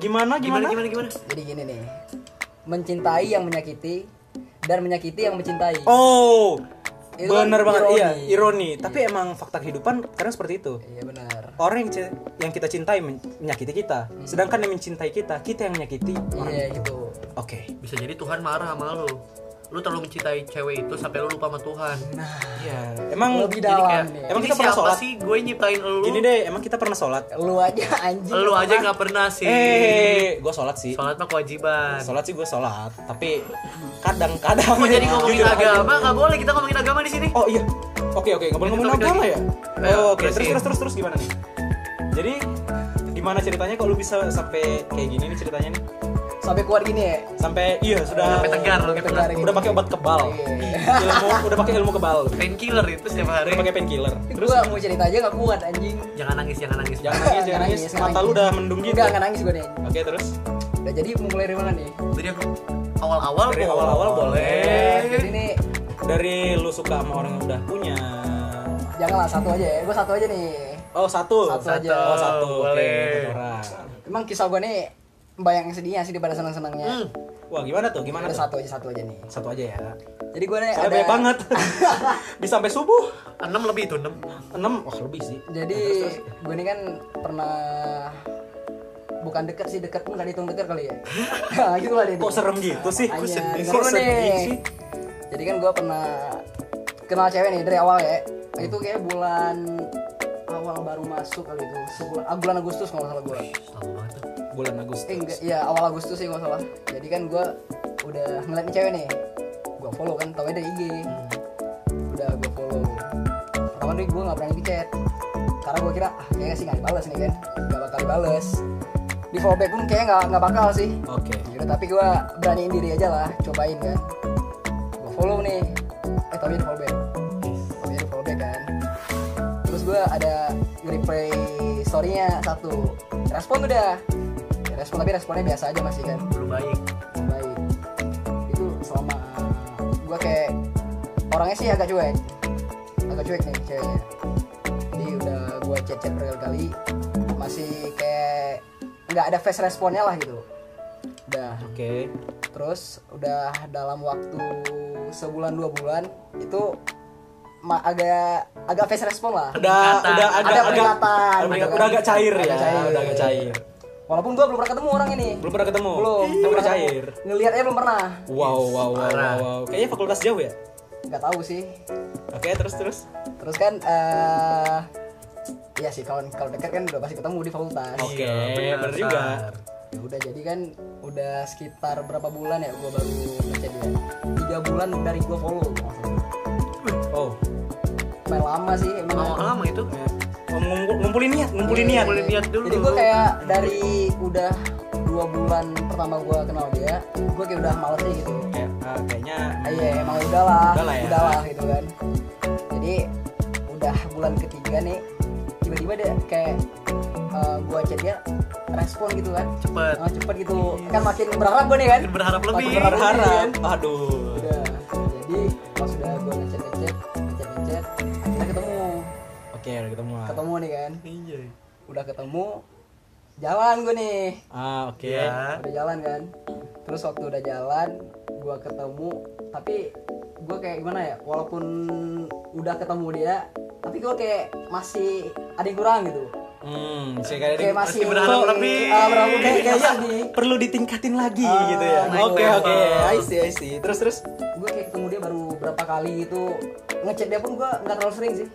Speaker 1: Gimana,
Speaker 2: gimana
Speaker 1: gimana?
Speaker 2: gimana gimana?
Speaker 3: Jadi gini nih, mencintai yang menyakiti dan menyakiti yang mencintai.
Speaker 1: Oh,
Speaker 3: Itu kan
Speaker 1: bener banget.
Speaker 3: ironi.
Speaker 1: Iya, ironi. Tapi emang fakta kehidupan kadang seperti itu.
Speaker 3: Iya benar.
Speaker 1: Orang yang, yang kita cintai men- menyakiti kita, sedangkan yang mencintai kita, kita yang menyakiti orang
Speaker 3: Iya
Speaker 1: itu.
Speaker 3: gitu.
Speaker 1: Oke.
Speaker 2: Bisa jadi Tuhan marah sama lu. Lu terlalu mencintai cewek itu sampai lu lupa sama Tuhan.
Speaker 1: Iya. Emang
Speaker 3: Lebih dalam
Speaker 2: kayak,
Speaker 3: nih.
Speaker 1: Emang
Speaker 2: ini
Speaker 1: kita pernah sholat?
Speaker 2: sih gue nyiptain lu?
Speaker 1: gini deh, emang kita pernah sholat?
Speaker 3: Lu aja anjing.
Speaker 2: Lu aja nggak pernah sih.
Speaker 1: Eh, gue sholat sih.
Speaker 2: Sholat mah kewajiban.
Speaker 1: Sholat sih gue sholat, tapi kadang-kadang
Speaker 2: Kok jadi ngomongin agama? Nggak boleh kita ngomongin agama di sini.
Speaker 1: Oh iya. Oke oke, nggak boleh ngomongin agama
Speaker 2: lagi.
Speaker 1: ya?
Speaker 2: Ayo,
Speaker 1: Oh, oke. Terus terus terus terus gimana nih? Jadi gimana ceritanya kok lu bisa sampai kayak gini nih ceritanya nih?
Speaker 3: Sampai keluar gini ya.
Speaker 1: Sampai iya sudah
Speaker 2: Sampai tegar,
Speaker 3: Sampai
Speaker 2: sampai
Speaker 3: tegar
Speaker 2: tegar.
Speaker 3: gini.
Speaker 1: udah pakai obat kebal.
Speaker 3: Iya.
Speaker 1: ilmu udah pakai ilmu kebal.
Speaker 2: Painkiller itu setiap hari.
Speaker 1: Udah pakai painkiller.
Speaker 3: Terus
Speaker 1: Terus
Speaker 3: gua mau cerita aja gak kuat anjing.
Speaker 2: Jangan nangis, jangan nangis.
Speaker 1: jangan nangis, jangan nangis.
Speaker 3: nangis,
Speaker 1: Mata lu udah mendung gitu.
Speaker 3: Enggak, enggak nangis gue nih.
Speaker 1: Oke, terus
Speaker 3: Udah jadi mau mulai dari mana nih?
Speaker 2: Jadi aku awal-awal
Speaker 1: Dari awal-awal boleh.
Speaker 3: Jadi nih
Speaker 1: dari lu suka sama orang yang udah punya.
Speaker 3: janganlah satu aja ya. Gue satu aja nih.
Speaker 1: Oh, satu.
Speaker 3: Satu aja.
Speaker 1: Oh, satu. Oke,
Speaker 2: Boleh.
Speaker 1: satu orang.
Speaker 3: Emang kisah gue nih bayang sedihnya sih daripada senang-senangnya.
Speaker 2: Hmm.
Speaker 1: Wah, gimana tuh? Gimana
Speaker 3: Ada
Speaker 1: tuh?
Speaker 3: satu aja satu aja nih.
Speaker 1: Satu aja ya.
Speaker 3: Jadi gue ada
Speaker 1: banyak banget. Bisa sampai subuh.
Speaker 2: Enam lebih itu enam.
Speaker 1: 6 wah lebih sih.
Speaker 3: Jadi gue ini kan pernah bukan deket sih deket pun gak dihitung deket kali ya. Nah, gitu lah dia.
Speaker 1: Kok serem gitu sih?
Speaker 3: Seru
Speaker 1: Kok sedih
Speaker 3: nih.
Speaker 1: sih?
Speaker 3: Jadi kan gue pernah kenal cewek nih dari awal ya. Itu kayak bulan awal baru masuk kali itu. Sebulan ah, bulan Agustus kalau nggak salah gue.
Speaker 2: Tahu banget tuh.
Speaker 1: Bulan Agustus.
Speaker 3: Eh enggak, ya awal Agustus sih kalau nggak salah. Jadi kan gue udah ngeliat nih cewek nih. Gue follow kan, tau dari IG. Udah gue follow. Pertama nih gue nggak berani di chat. Karena gue kira ah kayaknya sih nggak dibales nih kan. Gak bakal dibales. Di follow back pun kayaknya nggak nggak bakal sih.
Speaker 1: Oke.
Speaker 3: Yaudah tapi gue beraniin diri aja lah, cobain kan. Gue follow nih. Eh tapi di follow back. Terus gue ada nge-replay story-nya satu. Respon udah. Ya, respon tapi responnya biasa aja masih kan.
Speaker 2: Belum baik.
Speaker 3: Baik. Itu selama gue kayak orangnya sih agak cuek. Agak cuek nih ceweknya. Jadi udah gue chat-chat berkali-kali masih kayak nggak ada face responnya lah gitu. Udah
Speaker 1: Oke.
Speaker 3: terus udah dalam waktu sebulan dua bulan itu agak agak face respon lah
Speaker 1: Udah udah
Speaker 3: Ada
Speaker 1: agak agak
Speaker 3: peningkatan,
Speaker 1: udah,
Speaker 3: gitu kan.
Speaker 1: udah agak cair ya.
Speaker 3: Agak cair.
Speaker 1: Udah agak cair.
Speaker 3: walaupun gua belum pernah ketemu orang ini
Speaker 1: Belum pernah ketemu.
Speaker 3: belum
Speaker 1: Tapi udah
Speaker 3: pernah
Speaker 1: cair.
Speaker 3: ketemu. ngeliatnya belum pernah
Speaker 1: Wow, wow, wow, wow, wow. Kayaknya fakultas jauh ya?
Speaker 3: nggak tahu sih
Speaker 1: Oke, terus terus.
Speaker 3: terus kan eh Iya sih kalau kalau dekat kan udah pasti ketemu di fakultas.
Speaker 1: Oke,
Speaker 2: Iya,
Speaker 1: bener juga.
Speaker 3: Ya udah jadi kan udah sekitar berapa bulan ya gua baru ngechat dia. Tiga bulan dari gua follow. salah.
Speaker 1: Oh.
Speaker 3: Lumayan lama sih emang.
Speaker 2: Lama-lama itu.
Speaker 1: ya. Ngumpul- ngumpulin niat, ngumpulin niat.
Speaker 2: Boleh lihat dulu.
Speaker 3: Jadi gue kayak dari udah dua bulan pertama gue kenal dia, gue kayak udah males aja gitu.
Speaker 1: Kayak, ah, kayaknya
Speaker 3: Ah, Iya emang udah lah,
Speaker 1: Udah lah ya.
Speaker 3: udah lah gitu kan. Jadi udah bulan ketiga nih, tiba-tiba dia kayak gue chat dia respon gitu kan,
Speaker 2: cepet.
Speaker 3: Ah, cepet gitu. Kan makin berharap gue nih kan.
Speaker 2: Makin berharap lebih.
Speaker 3: Makin berharap.
Speaker 1: berharap. Aduh.
Speaker 3: Udah. Jadi pas udah gue
Speaker 1: Oke, udah ketemu.
Speaker 3: ketemu nih kan
Speaker 2: Iya.
Speaker 3: udah ketemu jalan gue nih
Speaker 1: Ah, oke.
Speaker 2: Ya.
Speaker 3: udah jalan kan terus waktu udah jalan gue ketemu tapi gue kayak gimana ya walaupun udah ketemu dia tapi gue kayak masih ada yang kurang gitu
Speaker 1: Hmm, saya kayak
Speaker 3: kayak masih
Speaker 2: masih berharap lebih.
Speaker 3: ah, berharap lebih
Speaker 1: kayak kayaknya
Speaker 3: di-
Speaker 1: perlu ditingkatin lagi
Speaker 3: Ah,
Speaker 1: gitu ya. Oke, oke. I see, I see. Terus terus
Speaker 3: gue kayak ketemu dia baru berapa kali gitu ngechat dia pun gue nggak terlalu sering sih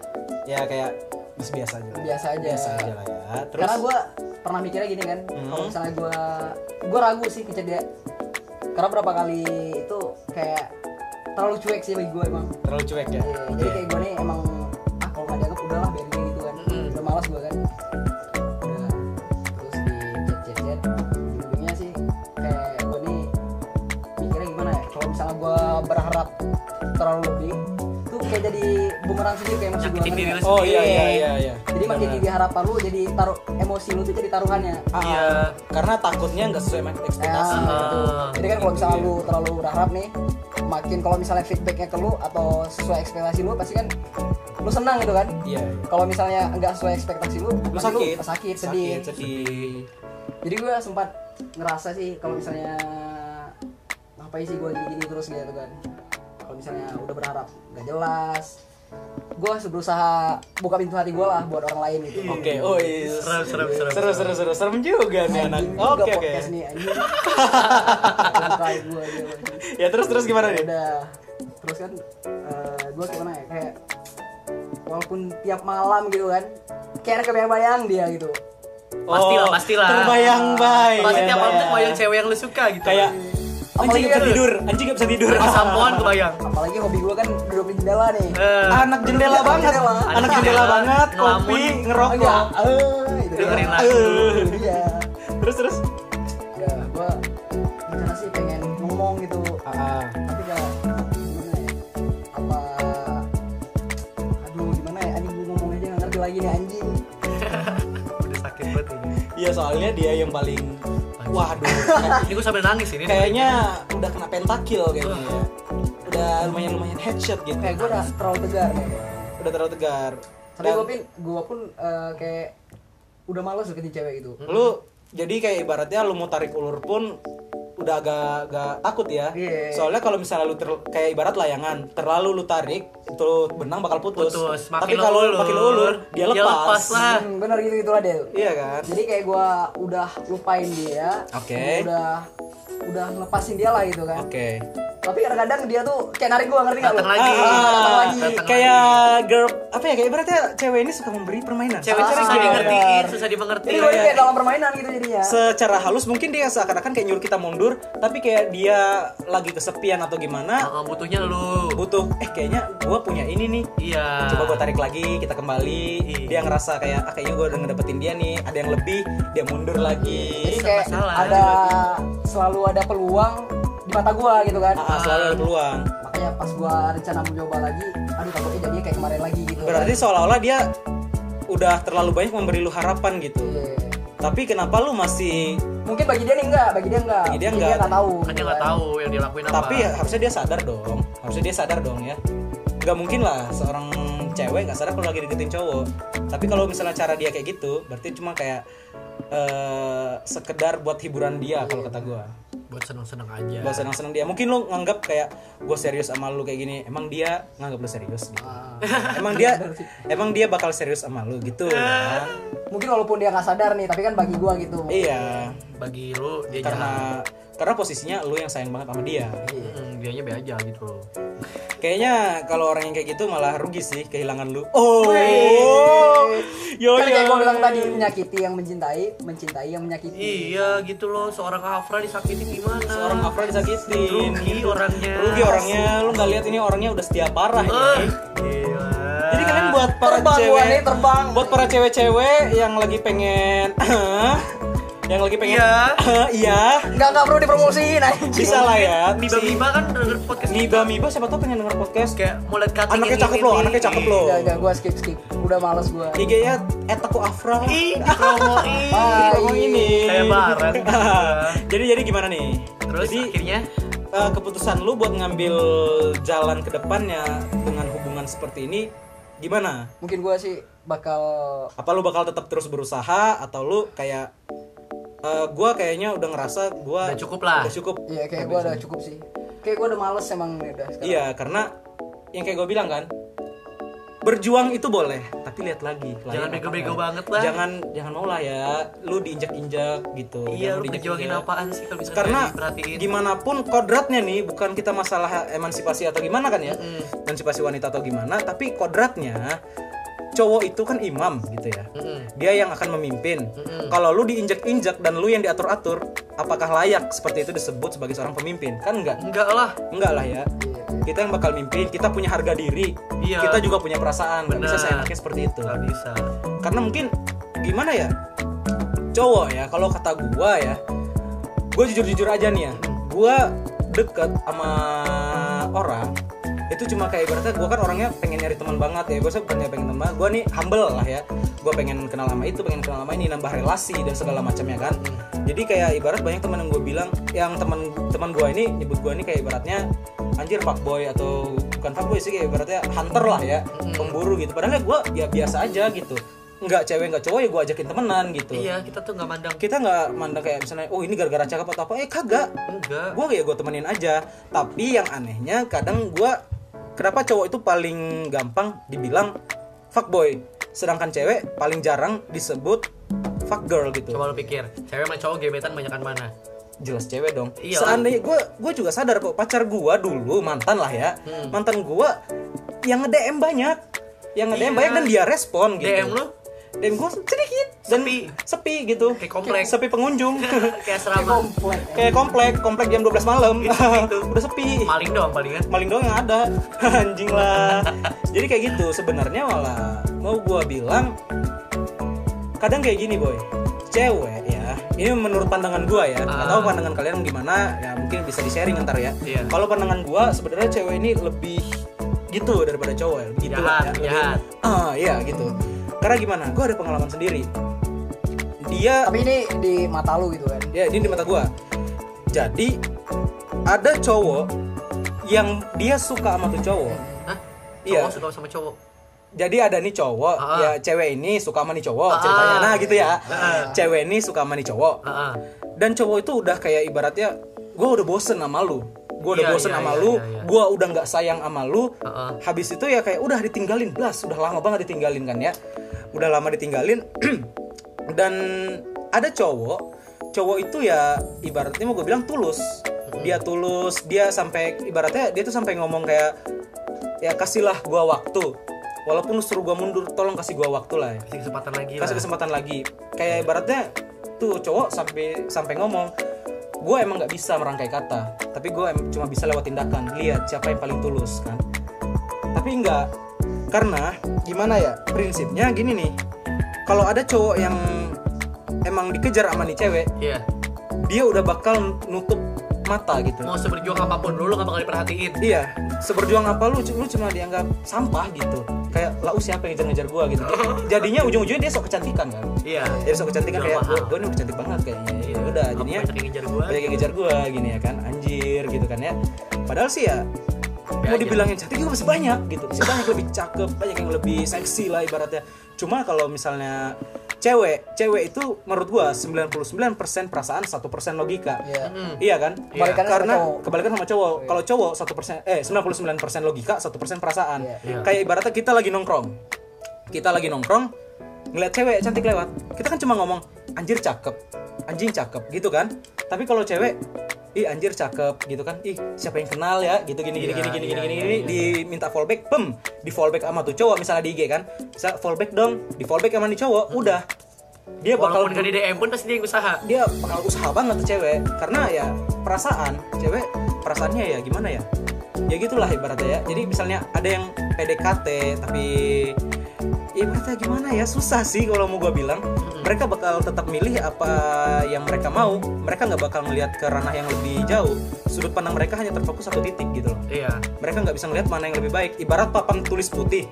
Speaker 1: ya kayak biasa biasa aja.
Speaker 3: Biasa aja.
Speaker 1: Biasa aja lah ya. Terus
Speaker 3: karena gue pernah mikirnya gini kan
Speaker 1: Hmm.
Speaker 3: kalau misalnya gue gue ragu sih ngechat dia karena berapa kali itu kayak terlalu cuek sih bagi gue emang
Speaker 1: terlalu cuek ya.
Speaker 3: Iya, jadi kayak gue nih emang berharap terlalu lebih tuh kayak jadi bumerang sendiri kayak emosi gue
Speaker 2: Nyakitin diri lu
Speaker 1: Oh iya iya iya iya.
Speaker 3: jadi makin tinggi harapan lu jadi taruh emosi lu tuh jadi taruhannya
Speaker 1: Ah,
Speaker 2: Iya.
Speaker 1: Karena takutnya nggak sesuai ekspektasi.
Speaker 3: Ya, gitu. Jadi kan kalau misalnya lu terlalu berharap nih, makin kalau misalnya feedbacknya ke lu atau sesuai ekspektasi lu pasti kan lu senang gitu kan.
Speaker 1: Iya. iya.
Speaker 3: Kalau misalnya nggak sesuai ekspektasi lu,
Speaker 1: Lu sakit.
Speaker 3: sakit, sedih.
Speaker 1: Sakit, sedih.
Speaker 3: Jadi gue sempat ngerasa sih kalau misalnya ngapain sih gue gini, gini terus gitu kan. Kalau misalnya udah berharap nggak jelas, gue berusaha buka pintu hati gue lah buat orang lain gitu.
Speaker 1: Oke, oh iya.
Speaker 2: Serem, serem, serem,
Speaker 1: seru, seru, seru, serem juga nih anak. Oke, oke.
Speaker 3: nih anjing.
Speaker 1: Ya terus terus gimana nih?
Speaker 3: udah terus kan gue gimana ya kayak walaupun tiap malam gitu kan kayak ada kebayang-bayang dia gitu
Speaker 2: Pastilah, pastilah.
Speaker 1: Oh, Terbayang baik.
Speaker 2: Pasti tiap malam tuh
Speaker 1: Bayang.
Speaker 2: kebayang cewek yang lu suka gitu.
Speaker 1: Kayak anjing
Speaker 3: Apalagi
Speaker 1: gak bisa tidur, anjing gak bisa tidur.
Speaker 2: Pas sampoan kebayang.
Speaker 3: apalagi hobi gue kan duduk di jendela nih
Speaker 2: Eh,
Speaker 1: Anak jendela
Speaker 3: Anak
Speaker 1: banget,
Speaker 3: jendela.
Speaker 1: anak
Speaker 2: Anak
Speaker 1: jendela
Speaker 2: jendela,
Speaker 1: banget,
Speaker 2: ngelamun.
Speaker 1: kopi, ngerokok.
Speaker 3: enggak eh
Speaker 2: dengerin lagu.
Speaker 1: Eh.
Speaker 3: Itu dia
Speaker 1: Terus terus.
Speaker 3: ya gue rencana sih pengen ngomong gitu
Speaker 1: Ah,
Speaker 3: tapi gak gimana ya apa aduh gimana ya anjing gue ngomong aja gak ngerti lagi nih anjing
Speaker 2: Udah sakit banget ini.
Speaker 1: Iya soalnya dia yang paling Waduh,
Speaker 2: Ini gue sambil nangis ini.
Speaker 1: kayaknya udah kena pentakil kayaknya ya. Udah lumayan lumayan headshot gitu.
Speaker 3: kayak gue udah terlalu tegar nih
Speaker 1: Udah terlalu tegar.
Speaker 3: tapi gue pun gue pun eh, kayak udah males deketin cewek gitu
Speaker 1: lu jadi kayak ibaratnya lu mau tarik ulur pun udah agak agak takut ya.
Speaker 3: Iya.
Speaker 1: Soalnya kalau misalnya lu ter- kayak ibarat layangan, terlalu lu tarik itu benang bakal putus.
Speaker 2: Putus.
Speaker 1: Tapi
Speaker 2: Makin
Speaker 1: kalau
Speaker 2: lu
Speaker 1: makin lu ulur, dia
Speaker 2: dia
Speaker 1: lepas.
Speaker 2: lepas lah.
Speaker 3: Hmm, bener gitu itulah Del
Speaker 1: Iya kan?
Speaker 3: jadi kayak gue udah lupain dia
Speaker 1: Oke.
Speaker 3: udah udah ngelepasin dia lah gitu kan
Speaker 1: Oke.
Speaker 3: tapi kadang-kadang dia tuh kayak narik gue ngerti gak lu
Speaker 2: lagi.
Speaker 3: Ah, datang
Speaker 1: Ah,
Speaker 3: lagi
Speaker 1: kayak girl apa ya kayak ibaratnya cewek ini suka memberi permainan.
Speaker 2: Cewek
Speaker 3: Ah,
Speaker 2: susah
Speaker 3: iya.
Speaker 2: dimengertiin, susah dimengerti.
Speaker 3: jadi gue kayak dalam permainan gitu jadinya
Speaker 1: secara halus mungkin dia seakan-akan kayak nyuruh kita mundur tapi kayak dia lagi kesepian atau gimana
Speaker 2: Heeh, butuhnya lu.
Speaker 1: butuh eh kayaknya gua punya ini nih.
Speaker 2: Iya.
Speaker 1: coba gua tarik lagi kita kembali.
Speaker 2: Iya.
Speaker 1: dia ngerasa kayak ah, kayaknya gua udah ngedapetin dia nih. Ada yang lebih dia mundur
Speaker 3: jadi
Speaker 1: lagi
Speaker 3: kayak
Speaker 2: Salah,
Speaker 3: ada selalu ada peluang di mata gue gitu kan.
Speaker 1: Ah, selalu ada peluang.
Speaker 3: Makanya pas gue rencana mau coba lagi aduh takutnya jadinya kayak kemarin lagi gitu.
Speaker 1: Berarti seolah-olah dia udah terlalu banyak memberi lu harapan gitu.
Speaker 3: Iya.
Speaker 1: Tapi kenapa lu masih
Speaker 3: mungkin bagi dia nih enggak bagi dia enggak.
Speaker 1: Bagi dia enggak.
Speaker 3: nggak tahu.
Speaker 2: Kan dia nggak tahu yang dia lakuin apa.
Speaker 1: tapi ya harusnya dia sadar dong. Harusnya dia sadar dong ya. Nggak mungkin lah seorang cewek nggak sadar kalau lagi deketin cowok. Tapi kalau misalnya cara dia kayak gitu berarti cuma kayak eh sekedar buat hiburan dia kalau kata gua
Speaker 2: buat seneng-seneng aja.
Speaker 1: buat senang-senang dia. Mungkin lu nganggap kayak gue serius sama lu kayak gini emang dia nganggap lu serius gitu.
Speaker 3: Ah.
Speaker 1: emang dia emang dia bakal serius sama lu gitu kan
Speaker 3: mungkin walaupun dia nggak sadar nih tapi kan bagi gua gitu.
Speaker 1: Iya.
Speaker 2: Bagi lu dia jahat.
Speaker 1: karena karena posisinya lu yang sayang banget sama dia.
Speaker 2: Hmm, dianya be aja gitu loh.
Speaker 1: Kayaknya kalau orang yang kayak gitu malah rugi sih kehilangan lu. Oh. Yo
Speaker 3: kan kayak
Speaker 1: yo.
Speaker 3: gua bilang tadi menyakiti yang mencintai mencintai yang menyakiti
Speaker 2: Iya gitu loh, seorang Afra disakitin gimana?
Speaker 1: Seorang Afra disakitin.
Speaker 2: rugi orangnya.
Speaker 1: Rugi orangnya. Lu nggak lihat ini orangnya udah setia parah
Speaker 2: gila.
Speaker 1: Jadi kalian buat para
Speaker 3: terbang
Speaker 1: cewek,
Speaker 3: terbang
Speaker 1: buat para cewek-cewek yang lagi pengen yang lagi pengen
Speaker 2: Iya.
Speaker 1: iya
Speaker 3: nggak nggak perlu dipromosiin anjing
Speaker 1: bisa lah ya
Speaker 2: Miba Miba kan denger podcast
Speaker 1: Miba Miba siapa tau pengen denger podcast
Speaker 2: kayak mau liat cutting
Speaker 1: anaknya
Speaker 2: ini,
Speaker 1: cakep loh anaknya cakep loh
Speaker 3: Enggak, enggak, gua skip skip. Udah males gua.
Speaker 1: IG-nya etaku Afra
Speaker 2: Ih, dipromoin.
Speaker 3: Bye.
Speaker 1: Ngomong ini
Speaker 2: Kayak bareng.
Speaker 1: jadi jadi gimana nih
Speaker 2: Terus
Speaker 1: jadi
Speaker 2: akhirnya
Speaker 1: eh, keputusan lu buat ngambil jalan ke depannya dengan hubungan seperti ini gimana
Speaker 3: mungkin gue sih bakal
Speaker 1: apa lu bakal tetap terus berusaha atau lu kayak eh gua kayaknya udah ngerasa gua
Speaker 2: Udah cukup lah.
Speaker 1: udah cukup
Speaker 3: Iya kayak gue udah cukup sih. Kayak gue udah males emang nih udah sekarang.
Speaker 1: iya karena yang kayak gue bilang kan berjuang itu boleh tapi lihat lagi
Speaker 2: Jangan bego-bego banget lah.
Speaker 1: jangan jangan mau lah ya lu diinjak-injak gitu
Speaker 2: Iya,
Speaker 1: Jangan
Speaker 2: lu
Speaker 1: diinjak-injak.
Speaker 2: apaan sih kalau bisa
Speaker 1: karena gimana pun kodratnya nih bukan kita masalah emansipasi atau gimana kan ya emansipasi wanita atau gimana tapi kodratnya cowok itu kan imam gitu ya.
Speaker 2: Mm-mm.
Speaker 1: dia yang akan memimpin. Kalau lu diinjak-injak dan lu yang diatur-atur apakah layak seperti itu disebut sebagai seorang pemimpin? Kan enggak?
Speaker 2: Enggak lah.
Speaker 1: enggak lah ya. Kita yang bakal mimpin kita punya harga diri.
Speaker 2: Iya.
Speaker 1: kita juga punya perasaan. Nggak bisa
Speaker 2: Benar.
Speaker 1: seenaknya seperti itu.
Speaker 2: Nggak bisa.
Speaker 1: karena mungkin gimana ya? Cowok ya kalau kata gua ya gue jujur jujur aja nih ya. Gua deket sama orang itu cuma kayak ibaratnya gue kan orangnya pengen nyari teman banget ya. Gue bukannya pengen teman gue nih humble lah ya. Gue pengen kenal sama itu pengen kenal sama ini nambah relasi dan segala macamnya kan. Jadi kayak ibarat banyak teman yang gue bilang yang teman teman gue ini nyebut gue ini kayak ibaratnya anjir fuckboy atau bukan fuckboy sih kayak ibaratnya hunter lah ya. Pemburu gitu. Padahal gue ya biasa aja gitu. Nggak cewek nggak cowok ya gue ajakin temenan gitu.
Speaker 2: Iya, kita tuh nggak mandang.
Speaker 1: kita nggak mandang kayak misalnya oh ini gara-gara cakep atau apa? Eh kagak.
Speaker 2: Enggak.
Speaker 1: gue kayak gue temenin aja. Tapi yang anehnya kadang gue kenapa cowok itu paling gampang dibilang fuckboy sedangkan cewek paling jarang disebut fuck girl gitu
Speaker 2: Coba lu pikir, cewek sama cowok gebetan banyakan mana?
Speaker 1: jelas cewek dong
Speaker 2: Iya.
Speaker 1: seandainya gue gue juga sadar kok pacar gue dulu mantan lah ya
Speaker 2: Hmm.
Speaker 1: mantan gue yang nge DM banyak yang nge DM
Speaker 2: Iya.
Speaker 1: banyak dan dia respon gitu
Speaker 2: DM lu?
Speaker 1: DM gue sedikit dan
Speaker 2: Sepi.
Speaker 1: sepi gitu
Speaker 2: Kayak komplek.
Speaker 1: sepi pengunjung
Speaker 2: Kayak asrama.
Speaker 3: komplek.
Speaker 1: kayak komplek komplek jam 12 malam
Speaker 2: Gitu.
Speaker 1: udah sepi
Speaker 2: Maling doang palingan.
Speaker 1: maling doang yang ada anjing lah jadi kayak gitu sebenarnya malah mau gua bilang kadang kayak gini boy cewek ya ini menurut pandangan gua ya nggak
Speaker 2: Ah.
Speaker 1: tahu pandangan kalian gimana ya mungkin bisa di sharing ntar ya
Speaker 2: Iya.
Speaker 1: kalau pandangan gua sebenarnya cewek ini lebih gitu daripada cowok ya gitu lah
Speaker 2: Jahat,
Speaker 1: ya lebih-
Speaker 2: jahat.
Speaker 1: ah iya gitu karena gimana gua ada pengalaman sendiri dia
Speaker 3: Tapi ini di mata lu gitu kan.
Speaker 1: ya ini di mata gua jadi ada cowok yang dia suka sama tuh cowok
Speaker 2: Hah?
Speaker 1: Iya.
Speaker 2: Cowok suka sama cowok.
Speaker 1: jadi ada nih cowok
Speaker 2: Ah.
Speaker 1: ya cewek ini suka sama nih cowok
Speaker 2: Ah.
Speaker 1: ceritanya nah gitu ya
Speaker 2: Ah.
Speaker 1: cewek ini suka sama nih cowok
Speaker 2: Heeh.
Speaker 1: dan cowok itu udah kayak ibaratnya gue udah bosen sama lu gue udah
Speaker 2: Iya,
Speaker 1: bosen
Speaker 2: iya,
Speaker 1: sama
Speaker 2: iya,
Speaker 1: lu
Speaker 2: iya, iya.
Speaker 1: gue udah nggak sayang sama lu.
Speaker 2: Heeh.
Speaker 1: habis itu ya kayak udah ditinggalin blas udah lama banget ditinggalin kan ya. Udah lama ditinggalin. Dan ada cowok cowok itu ya ibaratnya mau gue bilang tulus. Dia tulus dia sampai ibaratnya dia tuh sampai ngomong kayak ya kasihlah gua waktu. Walaupun lu suruh gua mundur tolong kasih gua waktu lah ya.
Speaker 2: Kasih kesempatan lagi
Speaker 1: kasih
Speaker 2: lah.
Speaker 1: kesempatan lagi. Kayak ibaratnya tuh cowok sampai sampai ngomong gue emang nggak bisa merangkai kata tapi gue cuma bisa lewat tindakan lihat siapa yang paling tulus kan tapi enggak karena gimana ya prinsipnya gini nih kalau ada cowok yang emang dikejar sama nih cewek
Speaker 2: Iya.
Speaker 1: dia udah bakal nutup mata gitu
Speaker 2: Mau seberjuang apa pun dulu nggak bakal diperhatiin.
Speaker 1: Iya, seberjuang apa lu, lu cuma dianggap sampah gitu. Kayak lau siapa yang ngejar-ngejar gua gitu. Jadinya ujung-ujungnya dia sok kecantikan kan.
Speaker 2: Iya.
Speaker 1: Jadi sok kecantikan kayak gua, gua ini udah cantik banget kayaknya. Ya udah, jadinya
Speaker 2: banyak yang ngejar
Speaker 1: banyak yang ngejar gua gini ya kan, anjir gitu kan ya. Padahal sih ya mau
Speaker 2: aja.
Speaker 1: dibilangin cantik juga masih banyak gitu. Masih banyak lebih cakep, banyak yang lebih seksi lah ibaratnya. Cuma kalau misalnya cewek, cewek itu menurut gua 99% perasaan, 1% logika.
Speaker 3: Iya.
Speaker 2: Hmm.
Speaker 1: Iya kan?
Speaker 3: Kebalikannya sama
Speaker 1: Karena kebalikan sama cowok. Kalau cowok 1% eh 99% logika, 1% perasaan.
Speaker 3: Iya.
Speaker 2: Iya.
Speaker 1: Kayak ibaratnya kita lagi nongkrong. Kita lagi nongkrong, ngeliat cewek cantik lewat. Kita kan cuma ngomong anjir cakep, anjing cakep gitu kan. Tapi kalau cewek Ih anjir cakep gitu kan. Ih siapa yang kenal ya gitu gini gini
Speaker 2: Iya,
Speaker 1: gini gini
Speaker 2: iya,
Speaker 1: gini
Speaker 2: iya,
Speaker 1: gini
Speaker 2: iya.
Speaker 1: diminta fallback, pem, di fallback sama tuh cowok misalnya di IG kan. Bisa fallback dong, di fallback sama nih cowok, udah. Dia bakal
Speaker 2: Walaupun gak di DM pun pasti dia yang usaha.
Speaker 1: dia bakal usaha banget tuh cewek karena ya perasaan cewek perasaannya ya gimana ya ya gitulah ibaratnya ya jadi misalnya ada yang PDKT tapi ibaratnya gimana ya? Susah sih kalau mau gue bilang. Mereka bakal tetap milih apa yang mereka mau. Mereka nggak bakal melihat ke ranah yang lebih jauh. Sudut pandang mereka hanya terfokus satu titik gitu loh.
Speaker 2: Iya.
Speaker 1: mereka nggak bisa ngelihat mana yang lebih baik. Ibarat papan tulis putih.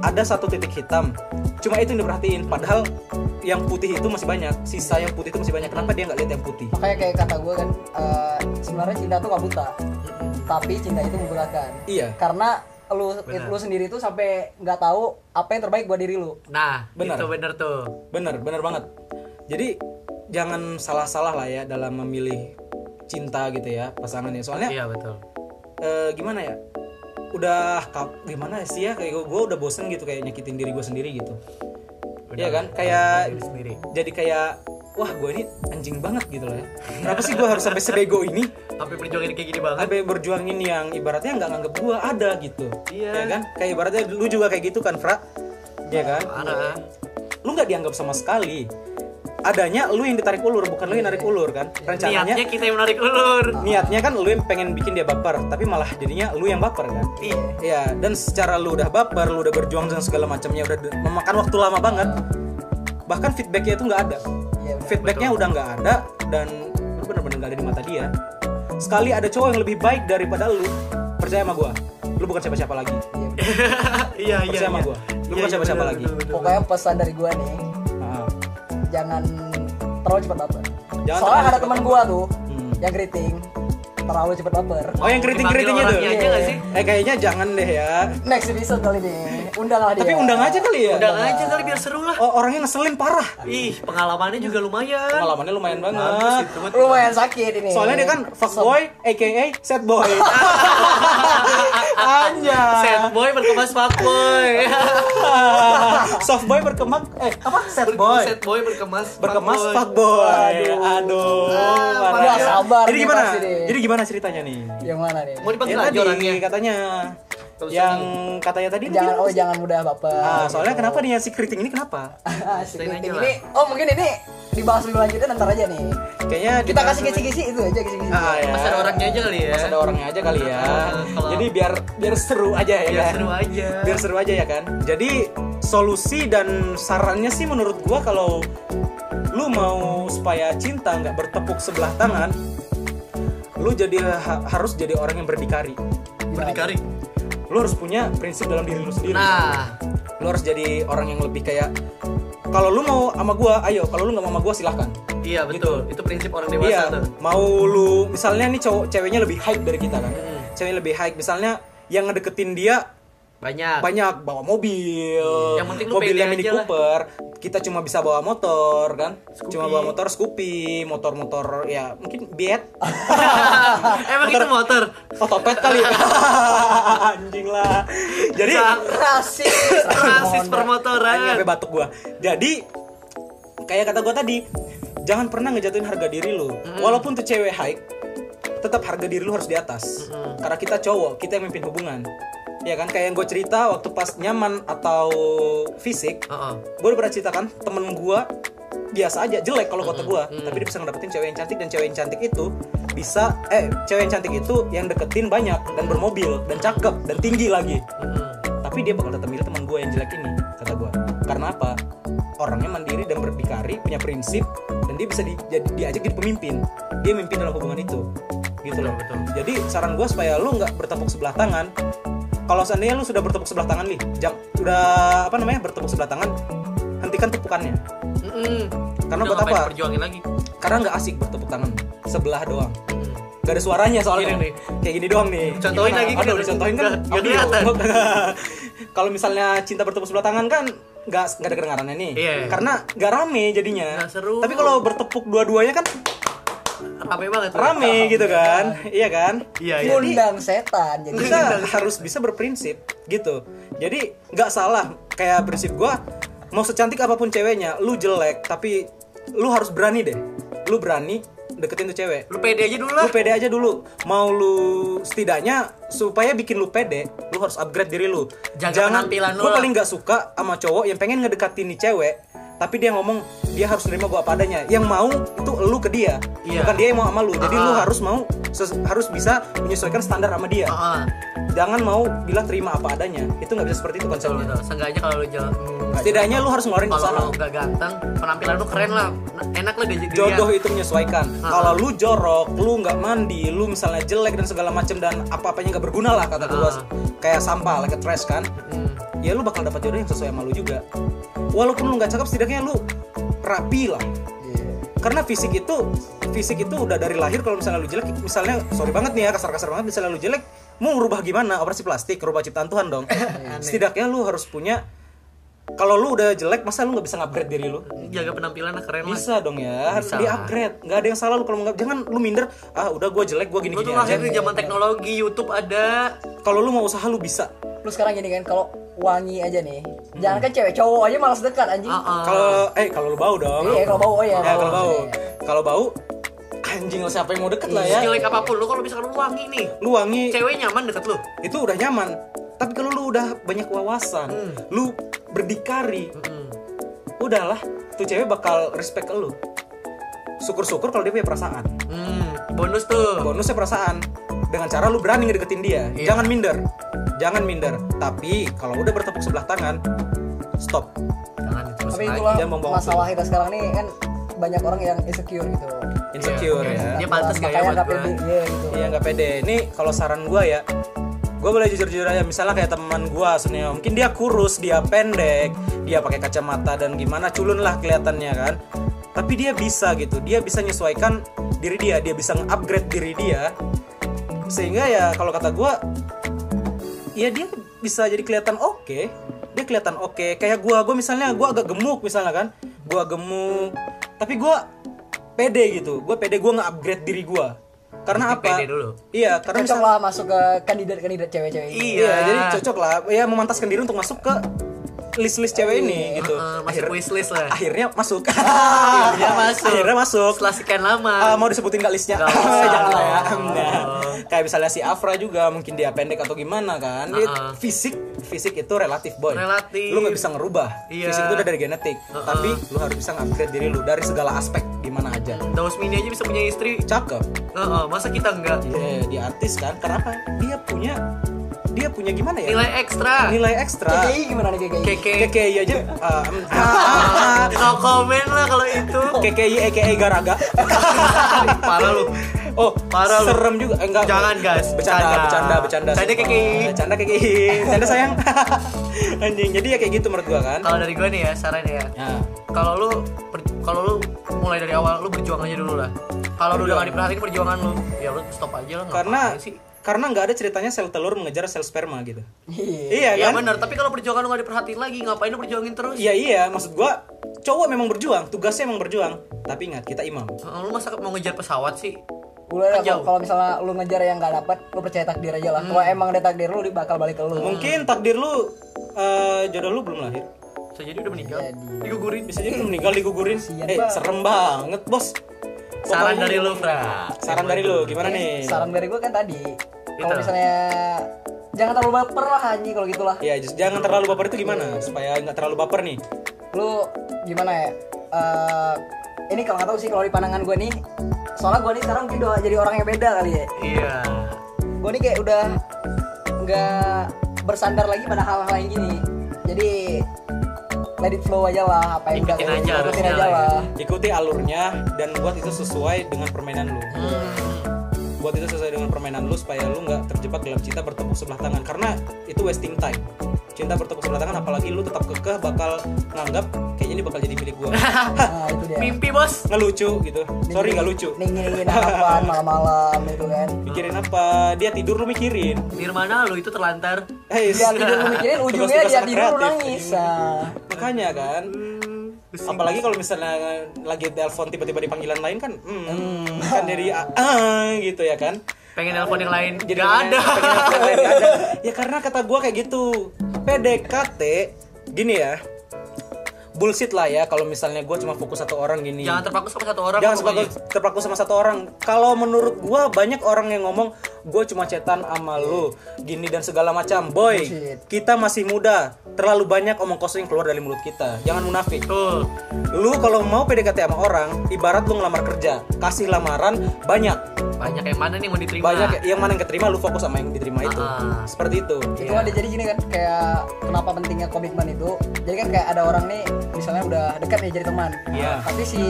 Speaker 1: Ada satu titik hitam. Cuma itu yang diperhatiin. Padahal yang putih itu masih banyak. Sisa yang putih itu masih banyak. Kenapa dia nggak lihat yang putih?
Speaker 3: Makanya kayak kata gue kan, eh, sebenarnya cinta tuh gak buta, tapi cinta itu membutakan.
Speaker 1: iya.
Speaker 3: Karena lu lu sendiri tuh sampai nggak tahu apa yang terbaik buat diri lu
Speaker 2: Nah,
Speaker 1: Benar.
Speaker 2: itu bener tuh.
Speaker 1: Bener, bener banget. Jadi jangan salah-salah lah ya dalam memilih cinta gitu ya pasangannya. Soalnya
Speaker 2: Iya betul.
Speaker 1: eh, gimana ya? Udah kap- gimana sih ya kayak gue udah bosen gitu kayak nyakitin diri gue sendiri gitu. Iya kan? Kayak
Speaker 2: sendiri.
Speaker 1: jadi kayak wah gue ini anjing banget gitu loh ya. Kenapa sih gue harus sampai sebego ini?
Speaker 2: Sampai perjuangin kayak gini banget.
Speaker 1: Sampai berjuangin yang ibaratnya nggak nganggep gue ada gitu.
Speaker 2: Iya.
Speaker 1: Ya kan? Kayak ibaratnya lu juga kayak gitu kan, Fra? Iya kan?
Speaker 2: Parah.
Speaker 1: lu nggak dianggap sama sekali adanya lu yang ditarik ulur bukan lu yang narik ulur kan rencananya
Speaker 2: Niatnya kita yang menarik ulur.
Speaker 1: niatnya kan lu yang pengen bikin dia baper tapi malah jadinya lu yang baper kan Iya, dan secara lu udah baper, lu udah berjuang dengan segala macamnya, udah memakan waktu lama banget. Bahkan feedbacknya itu nggak ada. Feedbacknya udah nggak ada dan lu bener-bener nggak ada di mata dia. Sekali ada cowok yang lebih baik daripada lu, percaya sama gua, lu bukan siapa-siapa lagi.
Speaker 2: iya iya.
Speaker 1: Percaya sama
Speaker 2: iya.
Speaker 1: gua, lu
Speaker 2: Iya,
Speaker 1: bukan
Speaker 2: iya,
Speaker 1: siapa-siapa lagi.
Speaker 3: pokoknya pesan dari gua nih jangan terlalu cepat baper
Speaker 1: Jangan
Speaker 3: soalnya ada teman gua tuh
Speaker 1: Hmm.
Speaker 3: yang keriting terlalu cepat baper
Speaker 1: Oh yang tuh?
Speaker 2: Aja nggak sih?
Speaker 1: Eh kayaknya jangan deh ya.
Speaker 3: next episode kali nih undang lah dia
Speaker 1: Tapi undang aja kali ya.
Speaker 2: Udah aja kali biar seru lah.
Speaker 1: Oh orangnya ngeselin parah.
Speaker 2: Ih, pengalamannya juga lumayan.
Speaker 1: Pengalamannya lumayan
Speaker 2: Bagus
Speaker 1: banget.
Speaker 2: itu
Speaker 3: lumayan sakit ini
Speaker 1: Soalnya dia kan fuckboy, aka sad boy. Anjay.
Speaker 2: Sad boy berkemas fuck boy.
Speaker 1: Soft boy berkembang eh apa sad boy?
Speaker 2: Sad boy berkemas
Speaker 1: Berkemas
Speaker 2: fuckboy.
Speaker 1: fuckboy. Aduh.
Speaker 3: Ah, nggak sabar
Speaker 1: Jadi gimana? Jadi gimana ceritanya nih?
Speaker 3: yang mana nih
Speaker 2: Mau dipanggil aja
Speaker 1: tadi
Speaker 2: orangnya.
Speaker 1: katanya yang katanya tadi
Speaker 3: jangan oh jangan mudah baper
Speaker 1: Ah, soalnya kenapa nih si keriting ini kenapa?
Speaker 3: si keriting ini oh mungkin ini dibahas lebih lanjutnya ntar aja nih
Speaker 1: Kayaknya
Speaker 3: kita kasih kisi-kisi itu aja kisi-kisi
Speaker 1: Ah, ya.
Speaker 2: Mas ada orangnya aja kali ya.
Speaker 1: Mas ada orangnya aja kali ya.
Speaker 2: Kalau-
Speaker 1: Jadi biar biar seru aja ya.
Speaker 2: Biar
Speaker 1: kan?
Speaker 2: seru aja.
Speaker 1: Biar seru aja ya kan. Jadi solusi dan sarannya sih menurut gua kalau lu mau supaya cinta nggak bertepuk sebelah tangan, lu jadi ha- harus jadi orang yang berdikari.
Speaker 2: Berdikari.
Speaker 1: Lu harus punya prinsip dalam diri lu sendiri.
Speaker 2: Nah,
Speaker 1: Lu harus jadi orang yang lebih kayak kalau lu mau sama gua, ayo. Kalau lu nggak mau sama gua silahkan.
Speaker 2: iya betul. Itu prinsip orang dewasa
Speaker 1: Iya,
Speaker 2: tuh.
Speaker 1: mau lu misalnya nih cowok ceweknya lebih hype dari kita kan.
Speaker 2: Hmm.
Speaker 1: Ceweknya lebih hype misalnya yang ngedeketin dia
Speaker 2: Banyak.
Speaker 1: banyak bawa mobil.
Speaker 2: Yang penting lu
Speaker 1: mobilnya Mini
Speaker 2: aja lah.
Speaker 1: Cooper. Kita cuma bisa bawa motor kan.
Speaker 2: Scoopy.
Speaker 1: Cuma bawa motor Scoopy, motor-motor ya mungkin Beat.
Speaker 2: Emang itu motor.
Speaker 1: Otopet kali. Anjing lah. Jadi
Speaker 3: rasis
Speaker 2: Rasis permotoran.
Speaker 1: sampai batuk gua. Jadi kayak kata gua tadi, jangan pernah ngejatuhin harga diri lu. Walaupun tuh cewek high, tetap harga diri lu harus di atas. Karena kita cowok, kita yang mimpin hubungan. Ya kan? Kayak yang gue cerita waktu pas nyaman atau fisik,
Speaker 2: Heeh.
Speaker 1: gue udah pernah ceritakan temen gue biasa aja jelek kalau kata gue tapi dia bisa ngedapetin cewek yang cantik dan cewek yang cantik itu bisa eh cewek yang cantik itu yang deketin banyak dan bermobil dan cakep dan tinggi lagi.
Speaker 2: Mm-mm.
Speaker 1: tapi dia bakal tetap milih teman gue yang jelek ini kata gue karena apa? Orangnya mandiri dan berdikari punya prinsip dan dia bisa di, jadi, diajak jadi pemimpin. Dia mimpin dalam hubungan itu. Gitu loh.
Speaker 2: Betul, betul.
Speaker 1: jadi saran gue supaya lu nggak bertepuk sebelah tangan kalau seandainya lu sudah bertepuk sebelah tangan nih jam udah apa namanya bertepuk sebelah tangan hentikan tepukannya
Speaker 2: Mm-mm.
Speaker 1: Karena
Speaker 2: Udah
Speaker 1: buat apa?
Speaker 2: Perjuangin lagi.
Speaker 1: karena nggak asik bertepuk tangan sebelah doang
Speaker 2: Mm.
Speaker 1: Gak ada suaranya soalnya
Speaker 2: Gini nih.
Speaker 1: Kayak gini doang nih
Speaker 2: Contohin
Speaker 1: Gimana?
Speaker 2: lagi,
Speaker 1: Aduh
Speaker 2: kan
Speaker 1: dicontohin kan audio.
Speaker 2: kelihatan.
Speaker 1: Kalau misalnya cinta bertepuk sebelah tangan kan nggak nggak ada kedengarannya nih
Speaker 2: Iya.
Speaker 1: Karena nggak rame jadinya
Speaker 2: Nggak seru.
Speaker 1: Tapi kalau bertepuk dua-duanya kan
Speaker 2: Rame banget. tuh.
Speaker 1: rame gitu kan Iya kan
Speaker 2: Iya, iya.
Speaker 3: ngundang setan jadi
Speaker 1: kita harus bisa berprinsip gitu jadi nggak salah kayak prinsip gua mau secantik apa pun ceweknya lu jelek tapi lu harus berani deh lu berani deketin tuh cewek
Speaker 2: Lu pede aja dulu lah.
Speaker 1: lu pede aja dulu mau lu setidaknya supaya bikin lu pede lu harus upgrade diri lu
Speaker 2: Jaga penampilan lu
Speaker 1: gua
Speaker 2: lah.
Speaker 1: paling nggak suka sama cowok yang pengen ngedekatin nih cewek tapi dia ngomong dia harus nerima gua apa adanya yang mau itu lu ke dia
Speaker 2: Iya.
Speaker 1: bukan dia yang mau sama lu jadi
Speaker 2: Ah.
Speaker 1: lu harus mau harus bisa menyesuaikan standar sama dia
Speaker 2: Heeh.
Speaker 1: jangan mau bilang terima apa adanya itu nggak bisa seperti itu konsepnya
Speaker 2: betul. Seenggaknya kalau lu jalan
Speaker 1: setidaknya lu harus ngeluarin
Speaker 2: kalau lu gak ganteng, penampilan lu keren lah. Enak lah diajak
Speaker 1: jodoh itu menyesuaikan
Speaker 2: Ah.
Speaker 1: kalau lu jorok lu nggak mandi lu misalnya jelek dan segala macam dan apa apanya nggak berguna lah kata gua
Speaker 2: Ah.
Speaker 1: kayak sampah like a trash kan
Speaker 2: Hmm.
Speaker 1: Ya lu bakal dapat jodoh yang sesuai sama lu juga. Walaupun lu nggak cakep setidaknya lu rapi lah.
Speaker 3: Iya.
Speaker 1: karena fisik itu fisik itu udah dari lahir kalau misalnya lu jelek misalnya sorry banget nih ya kasar-kasar banget misalnya lu jelek mau ngerubah gimana? Operasi plastik rubah ciptaan Tuhan dong. Setidaknya lu harus punya kalau lu udah jelek masa lu nggak bisa upgrade diri lu?
Speaker 2: Jaga penampilan lah keren lah.
Speaker 1: Bisa dong ya harus
Speaker 2: Bisa.
Speaker 1: di upgrade. Nggak ada yang salah lu kalau nggak jangan lu minder ah udah gue jelek gue gini
Speaker 2: Lu
Speaker 1: gini
Speaker 2: tuh
Speaker 1: aja.
Speaker 2: lahir di zaman teknologi, YouTube ada.
Speaker 1: kalau lu mau usaha lu bisa.
Speaker 3: Lu sekarang gini kan kalau wangi aja nih jangan kan cewek cowok aja malas dekat anjing.
Speaker 2: Ah, ah.
Speaker 1: kalau eh kalau lu bau dong.
Speaker 3: Iya kalau bau oh ya
Speaker 1: Ya, kalau bau. kalau bau anjing lah siapa yang mau deket lah ya.
Speaker 2: Jelek apa pun lu kalau misalkan lu wangi nih,
Speaker 1: lu wangi.
Speaker 2: Cewek nyaman deket lu.
Speaker 1: itu udah nyaman tapi kalau lu udah banyak wawasan lu berdikari
Speaker 2: Hmm.
Speaker 1: udahlah tuh cewek bakal respect ke lu syukur-syukur kalau dia punya perasaan
Speaker 2: Hmm, bonus tuh.
Speaker 1: bonusnya perasaan dengan cara lu berani ngedeketin dia
Speaker 2: Iya.
Speaker 1: jangan minder jangan minder tapi kalau udah bertepuk sebelah tangan stop
Speaker 2: Jangan terus
Speaker 3: tapi
Speaker 2: lagi.
Speaker 3: itulah
Speaker 1: Dia membawa
Speaker 3: masalah kita sekarang nih kan banyak orang yang insecure gitu
Speaker 1: insecure
Speaker 2: Iya.
Speaker 1: ya
Speaker 2: Dia pantas gak ya buat
Speaker 3: iya gitu
Speaker 1: Iya nggak pede. Ini kalau saran gua ya, gue boleh jujur-jujur aja. Misalnya kayak teman gua, Suneo, mungkin dia kurus, dia pendek, dia pakai kacamata dan gimana culun lah kelihatannya kan. Tapi dia bisa gitu, dia bisa menyesuaikan diri dia, dia bisa nge-upgrade diri dia. Sehingga ya kalau kata gua, ya dia bisa jadi kelihatan oke. Dia kelihatan oke. Kayak gua, gua misalnya gua agak gemuk misalnya kan, gua gemuk, tapi gua pede gitu. Gua pede gua nge-upgrade diri gua. Karena apa?
Speaker 2: dulu.
Speaker 1: Iya, karena
Speaker 3: cocok
Speaker 1: misal,
Speaker 3: lah masuk ke kandidat-kandidat cewek-cewek ini
Speaker 2: Iya.
Speaker 1: iya, jadi cocok lah. Ya memantaskan diri untuk masuk ke list-list cewek ini gitu.
Speaker 2: Eh, masuk
Speaker 1: Akhir-
Speaker 2: wishlist lah.
Speaker 1: akhirnya masuk.
Speaker 2: Akhirnya masuk.
Speaker 1: Akhirnya masuk.
Speaker 2: Setelah sekian lama.
Speaker 1: Ah, mau disebutin gak listnya?
Speaker 2: Nggak usah.
Speaker 1: Jangan lah ya. Nah, kayak misalnya si Afra juga mungkin dia pendek atau gimana kan. Dia
Speaker 2: Uh-uh.
Speaker 1: Fisik fisik itu relatif boy.
Speaker 2: Relatif.
Speaker 1: Lu nggak bisa ngerubah.
Speaker 2: Iya.
Speaker 1: Fisik itu udah dari genetik.
Speaker 2: Uh-uh.
Speaker 1: Tapi lu harus bisa upgrade diri lu dari segala aspek gimana aja.
Speaker 2: Daus Mini aja bisa punya istri.
Speaker 1: Cakep.
Speaker 2: Heeh, masa kita enggak?
Speaker 1: Iya, dia artis kan. Kenapa? Dia punya dia punya gimana ya?
Speaker 2: Nilai ekstra.
Speaker 1: Nilai ekstra.
Speaker 3: KKI gimana nih KKI
Speaker 2: Keke.
Speaker 1: KKI aja. ah, ah.
Speaker 2: No comment lah kalau itu.
Speaker 1: KKI EKE Garaga.
Speaker 2: Parah lu.
Speaker 1: Oh,
Speaker 2: Parah lu.
Speaker 1: serem juga. Eh, Enggak.
Speaker 2: Jangan, guys.
Speaker 1: Bercanda,
Speaker 2: Bercanda.
Speaker 1: bercanda, bercanda.
Speaker 2: Bercanda, KKI.
Speaker 1: Bercanda KKI. Bercanda sayang. Anjing. Jadi ya kayak gitu menurut gua kan.
Speaker 2: Kalau dari gue nih ya, saran ya.
Speaker 1: Ya.
Speaker 2: Kalau lu kalau lu mulai dari awal lu berjuang aja dulu lah. Kalau lu udah gak diperhatiin perjuangan lu, ya lu stop aja lah.
Speaker 1: Karena
Speaker 2: sih?
Speaker 1: Karena nggak ada ceritanya sel telur mengejar sel sperma gitu.
Speaker 3: Iya.
Speaker 1: Iya
Speaker 2: Ya
Speaker 1: kan?
Speaker 2: benar, tapi kalau perjuangan lu gak diperhatiin lagi, ngapain lu perjuangin terus?
Speaker 1: Iya iya, maksud gua cowok memang berjuang, tugasnya memang berjuang. Tapi ingat kita imam.
Speaker 2: Lu masa mau ngejar pesawat sih?
Speaker 3: Udah
Speaker 2: Kan
Speaker 3: kalau- kalau misalnya lu ngejar yang nggak dapat, lu percaya takdir aja lah. Kalau emang ada takdir lu, dia bakal balik ke lu.
Speaker 1: Mungkin takdir lu eh, jodoh lu belum lahir.
Speaker 2: Bisa jadi udah meninggal.
Speaker 3: Jadi.
Speaker 2: Digugurin.
Speaker 1: Bisa jadi belum meninggal digugurin. Eh, serem banget, Bos.
Speaker 2: Saran dari lu, Fra.
Speaker 1: Saran dari lu gimana nih?
Speaker 3: Saran dari gue kan tadi, kalau
Speaker 2: Gitu.
Speaker 3: misalnya jangan terlalu baper lah anjing kalau gitulah.
Speaker 1: Ya, just- jangan terlalu baper itu gimana? Supaya nggak terlalu baper nih.
Speaker 3: Lu gimana ya? Eh, ini kalau nggak tahu sih kalau di pandangan gue nih, soalnya gue nih sekarang mungkin udah jadi orang yang beda kali ya.
Speaker 2: Iya.
Speaker 3: Gue nih kayak udah nggak bersandar lagi pada hal-hal yang gini. Jadi let it flow aja lah apa yang udah
Speaker 2: Ikutin
Speaker 3: kayak
Speaker 2: aja
Speaker 3: ikutin aja
Speaker 2: lah ya.
Speaker 3: lah.
Speaker 1: Ikuti alurnya dan buat itu sesuai dengan permainan lu. Buat itu sesuai dengan permainan lu supaya lu nggak terjebak dalam cinta bertepuk sebelah tangan karena itu wasting time. Cinta bertepuk sebelah tangan apalagi lu tetap kekeh bakal nganggap kayaknya ini bakal jadi milik gua.
Speaker 3: Nah, itu dia.
Speaker 2: Mimpi, Bos.
Speaker 1: Ngelucu gitu. Sorry nggak lucu.
Speaker 3: Ningin-ningin harapan malam-malam itu kan.
Speaker 1: Mikirin apa? Dia tidur lu mikirin.
Speaker 2: Nirmana lu itu terlantar.
Speaker 1: Hey,
Speaker 3: Dia tidur lu mikirin ujungnya dia tidur nangis. Nah.
Speaker 1: Makanya kan. Apalagi kalau misalnya lagi telepon tiba-tiba di panggilan lain kan, hmm, kan dari ah, ah, gitu ya kan.
Speaker 2: Pengen telepon yang lain.
Speaker 1: Jadi
Speaker 2: Gak
Speaker 1: pengen-
Speaker 2: ada.
Speaker 1: pengen yang lain, ada. Ya karena kata gua kayak gitu. PDKT gini ya. Bullshit lah ya kalau misalnya gua cuma fokus satu orang gini.
Speaker 2: Jangan terpaku sama satu orang.
Speaker 1: Jangan terpaku, terpaku sama satu orang. Kalau menurut gua banyak orang yang ngomong gue cuma cetan sama lu gini dan segala macam. Boy,
Speaker 3: Bullshit.
Speaker 1: kita masih muda. Terlalu banyak omong kosong yang keluar dari mulut kita. Jangan munafik.
Speaker 2: Tuh.
Speaker 1: Lu kalau mau PDKT sama orang, ibarat lu ngelamar kerja, kasih lamaran banyak.
Speaker 2: Banyak yang mana nih mau diterima?
Speaker 1: Banyak yang mana yang keterima lu fokus sama yang diterima itu.
Speaker 2: Ah.
Speaker 1: Seperti itu.
Speaker 3: itu ada jadi gini kan kayak kenapa pentingnya komitmen itu jadi kan kayak ada orang nih misalnya udah dekat nih jadi teman
Speaker 1: Iya.
Speaker 3: tapi si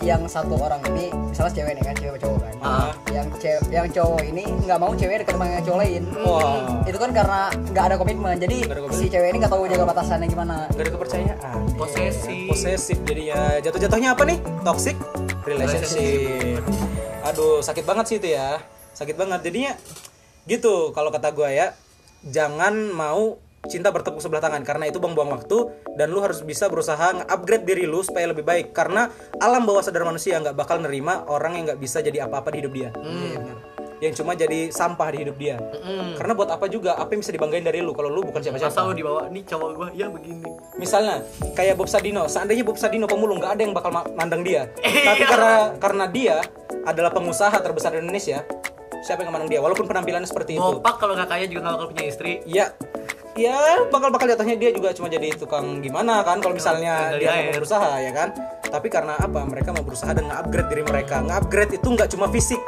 Speaker 3: yang satu orang ini misalnya cewek nih kan cewek cowok kan
Speaker 2: Ah.
Speaker 3: yang cewek yang cowok ini nggak mau cewek deket sama yang cowok lain
Speaker 1: Wah.
Speaker 3: itu kan karena nggak ada komitmen jadi
Speaker 1: Nggak ada komitmen.
Speaker 3: si cewek ini nggak tahu jaga batasannya gimana
Speaker 1: Gak ada kepercayaan.
Speaker 2: Posesif.
Speaker 1: Posesif jadinya jatuh-jatuhnya apa nih? Toxic relationship. Aduh, sakit banget sih itu ya. Sakit banget. Jadinya gitu kalau kata gua ya, jangan mau cinta bertepuk sebelah tangan karena itu buang-buang waktu dan lu harus bisa berusaha nge-upgrade diri lu supaya lebih baik karena alam bawah sadar manusia nggak bakal nerima orang yang nggak bisa jadi apa-apa di hidup dia yang cuma jadi sampah di hidup dia karena buat apa juga apa yang bisa dibanggain dari lu kalau lu bukan siapa-siapa
Speaker 2: Masa lu dibawa nih cowok gua ya begini.
Speaker 1: Misalnya kayak Bob Sadino, seandainya Bob Sadino pemulung nggak ada yang bakal ma- mandang dia.
Speaker 2: Iya.
Speaker 1: Tapi karena karena dia adalah pengusaha terbesar di Indonesia, siapa yang mandang dia? Walaupun penampilannya seperti itu.
Speaker 2: Ngopak kalau nggak kaya juga nggak bakal punya istri.
Speaker 1: Ya, ya bakal bakal jatuhnya dia juga cuma jadi tukang gimana kan? Kalau misalnya
Speaker 2: Gali
Speaker 1: dia nggak
Speaker 2: air.
Speaker 1: mau berusaha ya kan? Tapi karena apa? Mereka mau berusaha dan nge-upgrade diri mereka. Nge-upgrade itu nggak cuma fisik.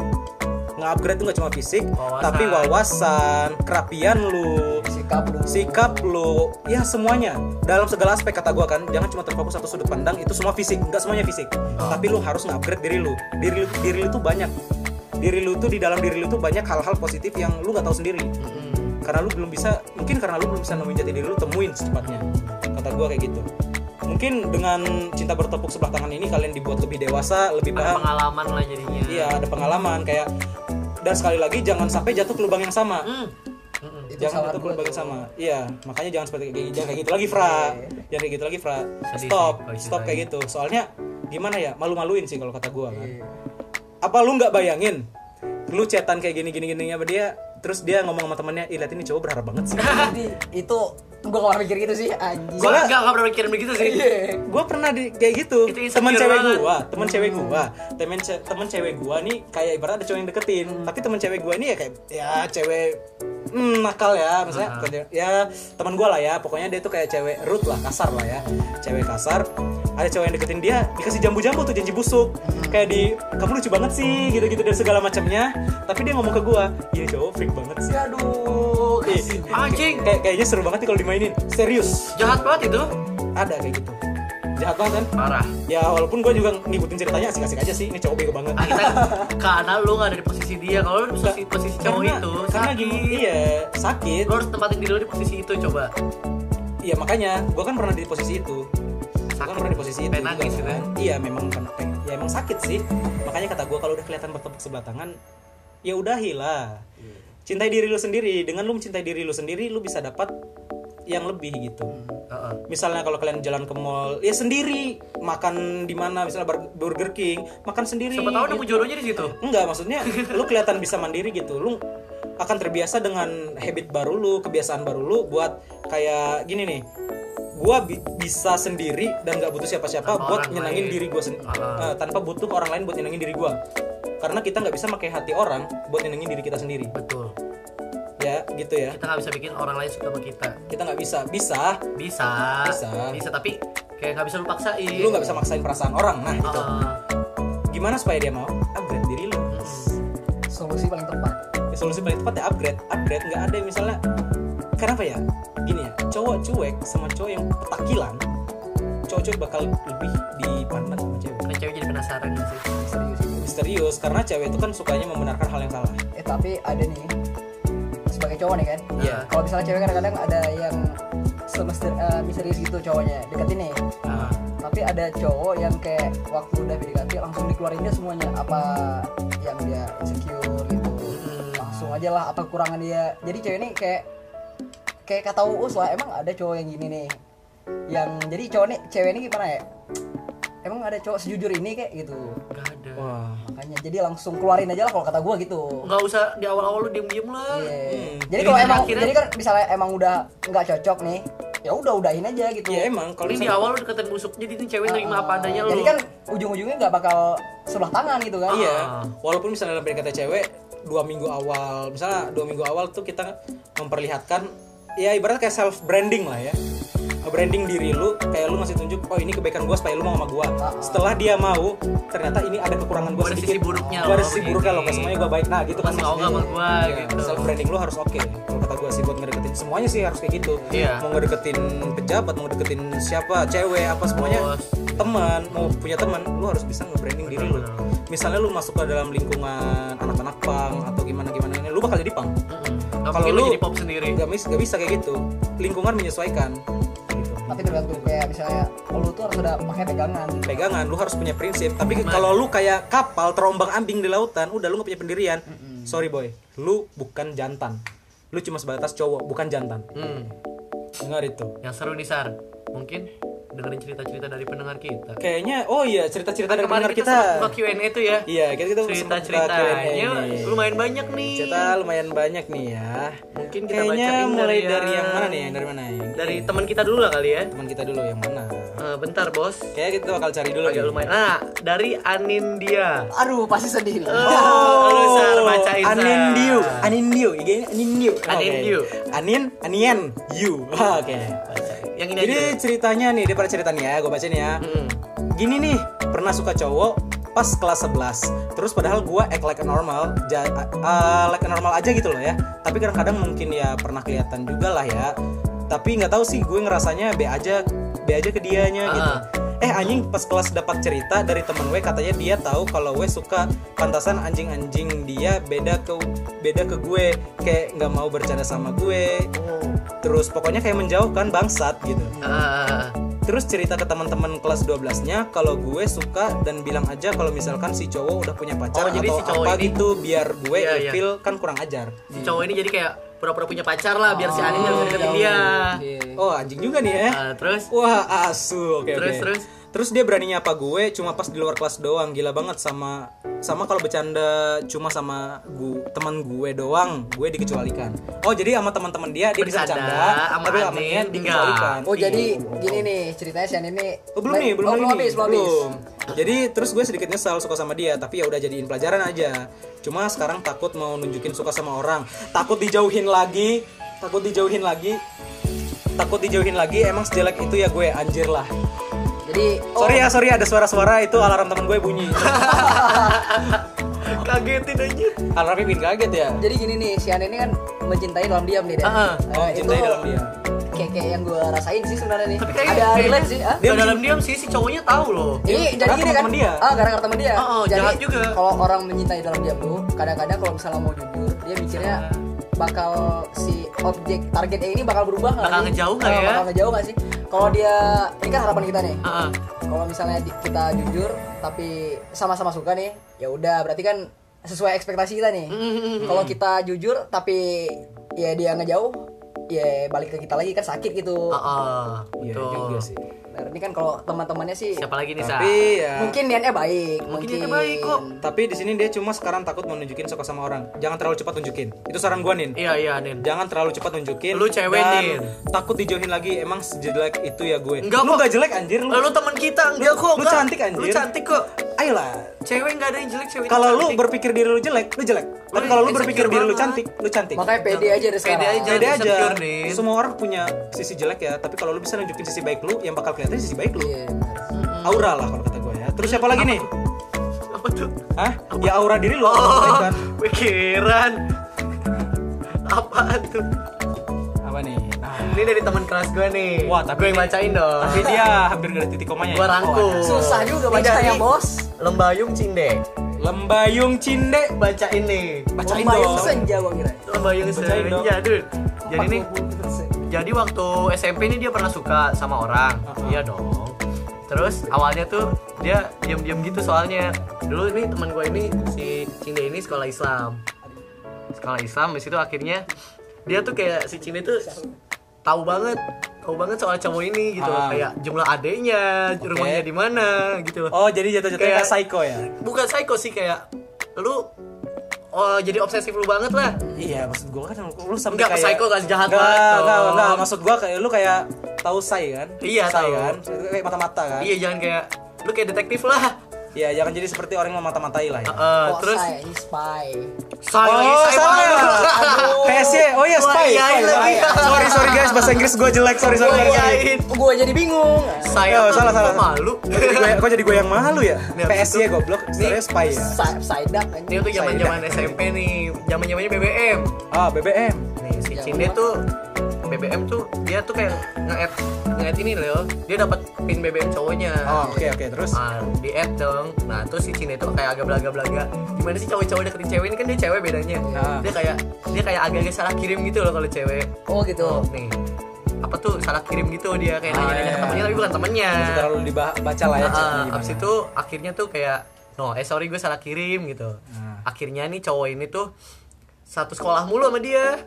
Speaker 1: Nge-upgrade itu nggak cuma fisik,
Speaker 2: Wawasan.
Speaker 1: tapi wawasan, kerapian lu,
Speaker 3: sikap lu
Speaker 1: sikap lu ya semuanya dalam segala aspek kata gua kan jangan cuma terfokus satu sudut pandang itu semua fisik nggak semuanya fisik tapi lu harus nge-upgrade diri lu diri lu diri lu tuh banyak diri lu tuh di dalam diri lu tuh banyak hal-hal positif yang lu nggak tahu sendiri karena lu belum bisa mungkin karena lu belum bisa nemuin jati diri lu temuin secepatnya. Kata gua kayak gitu. Mungkin dengan cinta bertepuk sebelah tangan ini kalian dibuat lebih dewasa lebih
Speaker 2: Ada
Speaker 1: paham.
Speaker 2: pengalaman lah jadinya.
Speaker 1: iya ada pengalaman kayak dan sekali lagi jangan sampai jatuh ke lubang yang sama.
Speaker 2: Mm-mm.
Speaker 3: itu
Speaker 1: jangan jatuh ke lubang yang sama. Iya makanya jangan seperti kayak jangan kayak gitu lagi Fra. Jangan kayak gitu lagi Fra. Stop.
Speaker 2: kalau
Speaker 1: stop kayak gitu. Soalnya gimana ya? Malu-maluin sih kalau kata gua kan.
Speaker 3: Iya.
Speaker 1: apa lu nggak bayangin? Lu chatan kayak gini gini gini sama dia terus dia ngomong sama temannya ih lihat ini cowok berharap banget sih.
Speaker 3: Jadi itu gua gak pernah mikir gitu sih anjing.
Speaker 2: Gua nggak nggak pernah mikirin begitu sih.
Speaker 3: Iya.
Speaker 1: gue pernah di kayak gitu. Teman cewek
Speaker 2: banget.
Speaker 1: gua teman cewek gua. Temen ce- temen cewek gua nih kayak ibarat ada cowok yang deketin. Tapi teman cewek gua ini ya kayak ya cewek hmm, nakal ya. Misalnya bukan cewek- ya teman gua lah ya. Pokoknya dia tuh kayak cewek root lah kasar lah ya. Cewek kasar ada cowok yang deketin dia dikasih jambu-jambu tuh janji busuk kayak di kamu lucu banget sih gitu-gitu dan segala macamnya tapi dia ngomong ke gua ini cowok freak banget sih
Speaker 3: aduh
Speaker 1: Ih,
Speaker 2: Anjing.
Speaker 1: kayak kayaknya seru banget nih kalau dimainin serius
Speaker 2: Jahat banget itu.
Speaker 1: ada kayak gitu jahat banget kan
Speaker 2: Parah.
Speaker 1: ya walaupun gue juga ngikutin ceritanya asik-asik aja sih ini cowok bego banget
Speaker 2: Ah, kita karena lu nggak ada di posisi dia. Kalau lu di posisi, posisi cowok
Speaker 1: karena,
Speaker 2: itu
Speaker 1: karena
Speaker 2: sakit.
Speaker 1: gini iya sakit
Speaker 2: Lu harus tempatin diri lu di posisi itu coba.
Speaker 1: iya makanya gue kan pernah di posisi itu gue kan
Speaker 2: Sakit.
Speaker 1: pernah di posisi itu
Speaker 2: nangis gitu
Speaker 1: kan.
Speaker 2: ya.
Speaker 1: iya memang pernah pengen- ya emang sakit sih makanya kata gue kalau udah kelihatan bertepuk sebelah tangan ya udahilah cintai diri lu sendiri dengan lu mencintai diri lu sendiri lu bisa dapat yang lebih gitu
Speaker 2: Heeh.
Speaker 1: misalnya kalau kalian jalan ke mall ya sendiri makan di mana misalnya Bur- Burger King makan sendiri
Speaker 2: Siapa tahu
Speaker 1: gitu.
Speaker 2: nemu jodohnya di situ.
Speaker 1: Enggak, maksudnya lu kelihatan bisa mandiri gitu. Lu akan terbiasa dengan habit baru lu, kebiasaan baru lu buat kayak gini nih. Gua bi- bisa sendiri dan nggak butuh siapa-siapa buat nyenangin
Speaker 2: lain.
Speaker 1: diri gua sen-
Speaker 2: Ah.
Speaker 1: eh, tanpa butuh orang lain buat nyenangin diri gua. Karena kita nggak bisa pakai hati orang buat nyenengin diri kita sendiri.
Speaker 2: Betul.
Speaker 1: Ya, gitu ya.
Speaker 2: Kita nggak bisa bikin orang lain suka sama kita.
Speaker 1: Kita nggak bisa. Bisa,
Speaker 2: Bisa.
Speaker 1: Bisa.
Speaker 2: Bisa tapi kayak nggak bisa lu paksain.
Speaker 1: lu nggak bisa maksain perasaan orang. Nah, gitu.
Speaker 2: Heeh.
Speaker 1: Gimana supaya dia mau upgrade diri lu?
Speaker 3: solusi paling tepat
Speaker 1: Ya, solusi paling tepat ya upgrade upgrade nggak ada yang misalnya kenapa ya? Gini ya cowok cuek sama cowok yang petakilan cowok cuek bakal lebih dipandang sama cewek.
Speaker 2: Karena cewek jadi penasaran gitu sih.
Speaker 3: serius itu
Speaker 1: misterius karena cewek itu kan sukanya membenarkan hal yang salah.
Speaker 3: Eh tapi ada nih sebagai cowok nih kan?
Speaker 1: Iya.
Speaker 3: kalau misalnya cewek kadang-kadang ada yang semester eh, misterius gitu cowoknya deketin nih.
Speaker 2: Nah,
Speaker 3: tapi ada cowok yang kayak waktu udah PDKT langsung dikeluarinnya semuanya apa yang dia insecure gitu. Langsung aja lah apa kekurangan dia. Jadi cewek ini kayak kayak kata uus lah emang ada cowok yang gini nih yang jadi cowok nih cewek ini gimana ya emang ada cowok sejujur ini kayak gitu
Speaker 2: nggak ada.
Speaker 1: wah
Speaker 3: makanya jadi langsung keluarin aja lah kalau kata gua gitu
Speaker 2: Nggak usah di awal-awal lu diem-diem lah.
Speaker 3: Iya.
Speaker 1: Hmm.
Speaker 3: Jadi kalau emang
Speaker 2: akhirnya-
Speaker 3: jadi kan misalnya emang udah nggak cocok nih, ya udah udahin aja gitu.
Speaker 1: ya emang kalau
Speaker 2: Ini di awal lu deketin busuk jadi ini cewek nerima apa adanya lu.
Speaker 3: Jadi kan ujung-ujungnya nggak bakal sebelah tangan gitu kan.
Speaker 1: iya
Speaker 2: Ah.
Speaker 1: walaupun misalnya dalam PDKT cewek dua minggu awal misalnya dua minggu awal tuh kita memperlihatkan ya ibarat kayak self branding lah ya. Branding diri lu kayak lu ngasih tunjuk oh ini kebaikan gua supaya lu mau sama gua.
Speaker 3: Ah.
Speaker 1: setelah dia mau ternyata ini ada kekurangan
Speaker 2: ada
Speaker 1: sedikit.
Speaker 2: sisi buruknya
Speaker 1: gua ada sisi
Speaker 2: begini.
Speaker 1: buruknya loh semuanya gua baik. Nah gitu kan
Speaker 2: Masih mau sama gua, gitu.
Speaker 1: self branding lu harus oke kalau kata gua sih buat ngedeketin. Semuanya sih harus kayak gitu.
Speaker 2: Iya.
Speaker 1: mau ngedeketin pejabat mau ngedeketin siapa cewek apa semuanya.
Speaker 2: Bos.
Speaker 1: teman mau punya teman lu harus bisa nge-branding diri lu. Misalnya lu masuk ke dalam lingkungan anak-anak pang atau gimana gimana lu bakal jadi pang
Speaker 2: Nggak
Speaker 1: Kalau
Speaker 2: lu
Speaker 1: lu-
Speaker 2: jadi pop sendiri.
Speaker 1: nggak bisa nggak bisa kayak gitu. Lingkungan menyesuaikan. Gitu.
Speaker 3: tapi tergantung kayak misalnya oh, lu tuh harus udah pakai pegangan.
Speaker 1: Pegangan lu harus punya prinsip. Tapi kalau lu kayak kapal terombang ambing di lautan udah lu gak punya pendirian. Sorry boy. Lu bukan jantan. Lu cuma sebatas cowok bukan jantan.
Speaker 2: Hmm.
Speaker 1: dengar itu.
Speaker 2: Yang seru nih sar. Mungkin dengerin cerita-cerita dari pendengar kita
Speaker 1: kayaknya oh iya cerita-cerita dari
Speaker 2: kemarin
Speaker 1: pendengar
Speaker 2: kita,
Speaker 1: kita,
Speaker 2: Q&A tuh ya
Speaker 1: iya kita kita
Speaker 2: cerita
Speaker 1: sempat buka
Speaker 2: ceritanya
Speaker 1: Q&A nih.
Speaker 2: lumayan banyak nih
Speaker 1: cerita lumayan banyak nih ya
Speaker 2: mungkin kita
Speaker 1: kayaknya
Speaker 2: bacain
Speaker 1: mulai
Speaker 2: dari,
Speaker 1: dari yang mana nih yang dari mana yang
Speaker 2: dari teman kita dulu lah kali ya
Speaker 1: teman kita dulu yang mana
Speaker 2: Eh, bentar bos
Speaker 1: kayak kita bakal cari dulu
Speaker 2: agak
Speaker 1: nih.
Speaker 2: lumayan nah dari Anindia
Speaker 3: aduh pasti sedih nih.
Speaker 2: Oh, lu, Sar, bacain.
Speaker 1: Anindiu, Anindiu, Anindiu. Oke.
Speaker 2: Anindiu.
Speaker 1: Anin, Anien, you. Oke.
Speaker 2: Yang ini
Speaker 1: Jadi
Speaker 2: aja
Speaker 1: ceritanya nih, dia pada cerita nih ya, gue bacain ya.
Speaker 2: Mm.
Speaker 1: Gini nih, pernah suka cowok pas kelas 11 Terus padahal gue act like a normal ja, uh, Like a normal aja gitu loh ya. Tapi kadang-kadang mungkin ya pernah kelihatan juga lah ya. Tapi nggak tahu sih gue ngerasanya B aja B aja ke dianya gitu.
Speaker 2: Ah.
Speaker 1: Eh anjing pas kelas dapat cerita dari temen gue katanya dia tahu kalau gue suka pantasan anjing-anjing dia beda ke beda ke gue. Kayak nggak mau bercanda sama gue terus pokoknya kayak menjauhkan bangsat gitu
Speaker 2: Ah,
Speaker 1: Terus cerita ke teman-teman kelas 12-nya kalau gue suka dan bilang aja kalau misalkan si cowok udah punya
Speaker 2: Oh,
Speaker 1: pacar
Speaker 2: jadi
Speaker 1: atau
Speaker 2: si cowok
Speaker 1: apa
Speaker 2: ini-
Speaker 1: gitu biar gue
Speaker 2: Iya, iya.
Speaker 1: feel kan kurang ajar.
Speaker 2: si cowok ini jadi kayak pura-pura punya pacar lah biar si Anin nggak bisa deketin
Speaker 3: jauh.
Speaker 2: dia
Speaker 3: Iya.
Speaker 1: Oh, anjing juga nih ya.
Speaker 2: Ah, terus
Speaker 1: Wah, asu. Oke,
Speaker 2: Terus,
Speaker 1: oke.
Speaker 2: terus?
Speaker 1: Terus dia berani nyapa gue cuma pas di luar kelas doang. Gila banget sama sama kalau bercanda cuma sama gu, teman gue doang, gue dikecualikan. Oh, jadi sama teman-teman dia dia bisa
Speaker 2: Bercanda, sama
Speaker 1: tapi sama dia dikecualikan.
Speaker 3: Oh jadi gini nih ceritanya si Anin ini
Speaker 1: Oh, belum nih, belum
Speaker 3: oh, belum
Speaker 1: nih.
Speaker 3: habis, belum habis.
Speaker 1: belum. Jadi terus gue sedikit nyesal suka sama dia, tapi ya udah jadiin pelajaran aja. Cuma sekarang takut mau nunjukin suka sama orang, takut dijauhin lagi, takut dijauhin lagi, takut dijauhin lagi. Emang sejelek itu ya gue anjir lah.
Speaker 3: Jadi oh,
Speaker 1: Sorry ya, sorry ada suara-suara itu alarm temen gue bunyi.
Speaker 2: kagetin aja
Speaker 1: Alarmnya bikin kaget ya.
Speaker 3: jadi gini nih si Anin ini kan mencintai dalam diam nih Dan.
Speaker 2: Ah, ah.
Speaker 1: Oh,
Speaker 3: Eh,
Speaker 1: cintai
Speaker 3: itu
Speaker 1: dalam dia.
Speaker 3: Kayak kayak yang gue rasain sih sebenarnya nih.
Speaker 2: Tapi kayak-
Speaker 3: Ada relate sih. ah.
Speaker 2: dia dalam diam sih si cowoknya tahu loh
Speaker 3: Ini jadi gini kan?
Speaker 1: dia.
Speaker 3: Ah, gara-gara teman dia.
Speaker 2: Oh, oh,
Speaker 3: jadi
Speaker 2: jahat juga.
Speaker 3: kalau orang mencintai dalam diam tuh, kadang-kadang kalau misalnya mau jujur, dia mikirnya bakal si objek targetnya ini bakal berubah nggak
Speaker 2: Bakal ngejauh nggak
Speaker 3: Ah,
Speaker 2: ya?
Speaker 3: Bakal ngejauh nggak sih? Kalau dia ini kan harapan kita nih.
Speaker 2: Ah.
Speaker 3: Kalau misalnya kita jujur tapi sama-sama suka nih, ya udah berarti kan sesuai ekspektasi kita nih.
Speaker 2: Mm-hmm.
Speaker 3: Kalau kita jujur tapi ya dia ngejauh, ya balik ke kita lagi kan sakit gitu.
Speaker 2: Ah, ah.
Speaker 1: Iya juga sih.
Speaker 3: Nah, ini kan kalau teman-temannya sih
Speaker 2: siapa lagi nih sa
Speaker 1: Tapi ya
Speaker 3: mungkin niatnya baik,
Speaker 2: Mungkin niatnya baik kok.
Speaker 1: tapi di sini dia cuma sekarang takut mau nunjukin suka sama orang. Jangan terlalu cepat nunjukin. Itu saran gua nih.
Speaker 2: iya iya Anin
Speaker 1: Jangan terlalu cepat nunjukin.
Speaker 2: Lu cewek,
Speaker 1: dan
Speaker 2: Nin.
Speaker 1: Takut dijauhin lagi. Emang sejelek itu ya gue.
Speaker 2: Enggak
Speaker 1: lu
Speaker 2: kok.
Speaker 1: gak jelek anjir lu.
Speaker 2: lu teman kita enggak kok
Speaker 1: lu
Speaker 2: enggak.
Speaker 1: cantik, anjir.
Speaker 2: lu cantik kok
Speaker 1: Ayolah.
Speaker 2: cewek nggak ada yang jelek cewek
Speaker 1: Kalau lu berpikir diri lu jelek, lu jelek. Tapi kalau lu berpikir diri lu cantik, lu cantik.
Speaker 3: makanya pede aja deh
Speaker 2: Pede
Speaker 3: sekarang.
Speaker 2: aja.
Speaker 1: Beda aja. Semua orang punya sisi jelek ya, tapi kalau lu bisa nunjukin sisi baik lu, yang bakal kelihatan sisi baik lu.
Speaker 3: Iya, benar.
Speaker 1: Aura lah kalau kata gue ya. Terus siapa lagi nih?
Speaker 2: apa tuh
Speaker 1: Hah? Ya aura diri lu.
Speaker 2: oh
Speaker 1: kan?
Speaker 2: pikiran apaan tuh
Speaker 1: Apa nih? Nah,
Speaker 2: ini dari teman kelas gue nih
Speaker 1: Wah, tapi
Speaker 2: gue yang bacain dong
Speaker 1: tapi dia hampir gak ada titik komanya.
Speaker 2: gue
Speaker 1: ya?
Speaker 2: rangkum
Speaker 1: Oh.
Speaker 3: Susah juga bacanya,
Speaker 2: dari
Speaker 3: Bos.
Speaker 2: Lembayung Cinde
Speaker 1: Lembayung Cinde.
Speaker 2: bacain nih
Speaker 1: Bacain
Speaker 3: Lembayung
Speaker 1: dong.
Speaker 3: senja gua kira.
Speaker 2: Lembayung
Speaker 1: Bacain dong.
Speaker 2: senja dude jadi nih
Speaker 3: 40%.
Speaker 2: jadi waktu SMP nih dia pernah suka sama orang
Speaker 1: Uh-uh.
Speaker 2: iya dong terus awalnya tuh dia diam-diam gitu soalnya dulu nih teman gue ini si Cinde ini sekolah Islam sekolah Islam di situ akhirnya dia tuh kayak si Cinde tuh tahu banget tahu banget soal cowok ini gitu
Speaker 1: Ah.
Speaker 2: kayak jumlah adeknya rumahnya di mana gitu
Speaker 1: Oh, jadi jatuh-jatuhnya
Speaker 2: Kayak-
Speaker 1: kayak psycho ya?
Speaker 2: bukan psycho sih kayak lu oh jadi obsesif lu banget lah
Speaker 1: Iya, maksud gua kan lu sampai
Speaker 2: Enggak,
Speaker 1: kayak
Speaker 2: psycho gak jahat
Speaker 1: Enggak,
Speaker 2: banget
Speaker 1: enggak, enggak, maksud gua kayak lu kayak tahu say kan?
Speaker 2: Iya,
Speaker 1: say
Speaker 2: tahu.
Speaker 1: kan? Kayak mata-mata kan?
Speaker 2: iya jangan kayak lu kayak detektif lah
Speaker 1: Iya, jangan jadi seperti orang yang mata-matai lah ya.
Speaker 2: Heeh,
Speaker 3: Oh,
Speaker 2: terus
Speaker 3: saya, ini spy.
Speaker 2: Lagi,
Speaker 1: Oh,
Speaker 2: malu.
Speaker 1: PSY, oh iya spy. spy,
Speaker 2: lagi.
Speaker 1: spy. Sorry, sorry guys, bahasa Inggris gua jelek. Sorry, sorry,
Speaker 2: iyain.
Speaker 3: Gua jadi bingung.
Speaker 2: Saya
Speaker 1: Oh, salah, salah.
Speaker 2: malu.
Speaker 1: Kok jadi gue, gue yang malu ya? PSY goblok, sebenarnya spy ya.
Speaker 3: Kan.
Speaker 2: Ini tuh zaman-zaman SMP nih, zaman-zamannya BBM.
Speaker 1: Ah, BBM.
Speaker 2: Nih si
Speaker 3: Ya,
Speaker 2: Cinde
Speaker 3: apa?
Speaker 2: tuh BBM tuh dia tuh kayak nge-add ngeliat ini Leo dia dapat pin BBM cowoknya
Speaker 1: Oh, oke oke terus.
Speaker 2: Ah, di add dong nah terus si Cina itu kayak agak belaga-belaga gimana sih cowok-cowok deketin cewek ini kan dia cewek bedanya
Speaker 1: Ah.
Speaker 2: dia kayak dia kayak agak-agak salah kirim gitu loh kalau cewek
Speaker 3: oh gitu
Speaker 2: oh nih apa tuh salah kirim gitu dia kayak
Speaker 1: Ah,
Speaker 2: nanya-nanya
Speaker 1: iya.
Speaker 2: ke temennya tapi bukan temennya
Speaker 1: terlalu dibaca lah ya.
Speaker 2: Ah,
Speaker 1: gimana.
Speaker 2: abis itu akhirnya tuh kayak no eh sorry gue salah kirim gitu
Speaker 1: Ah.
Speaker 2: akhirnya nih cowok ini tuh satu sekolah mulu sama dia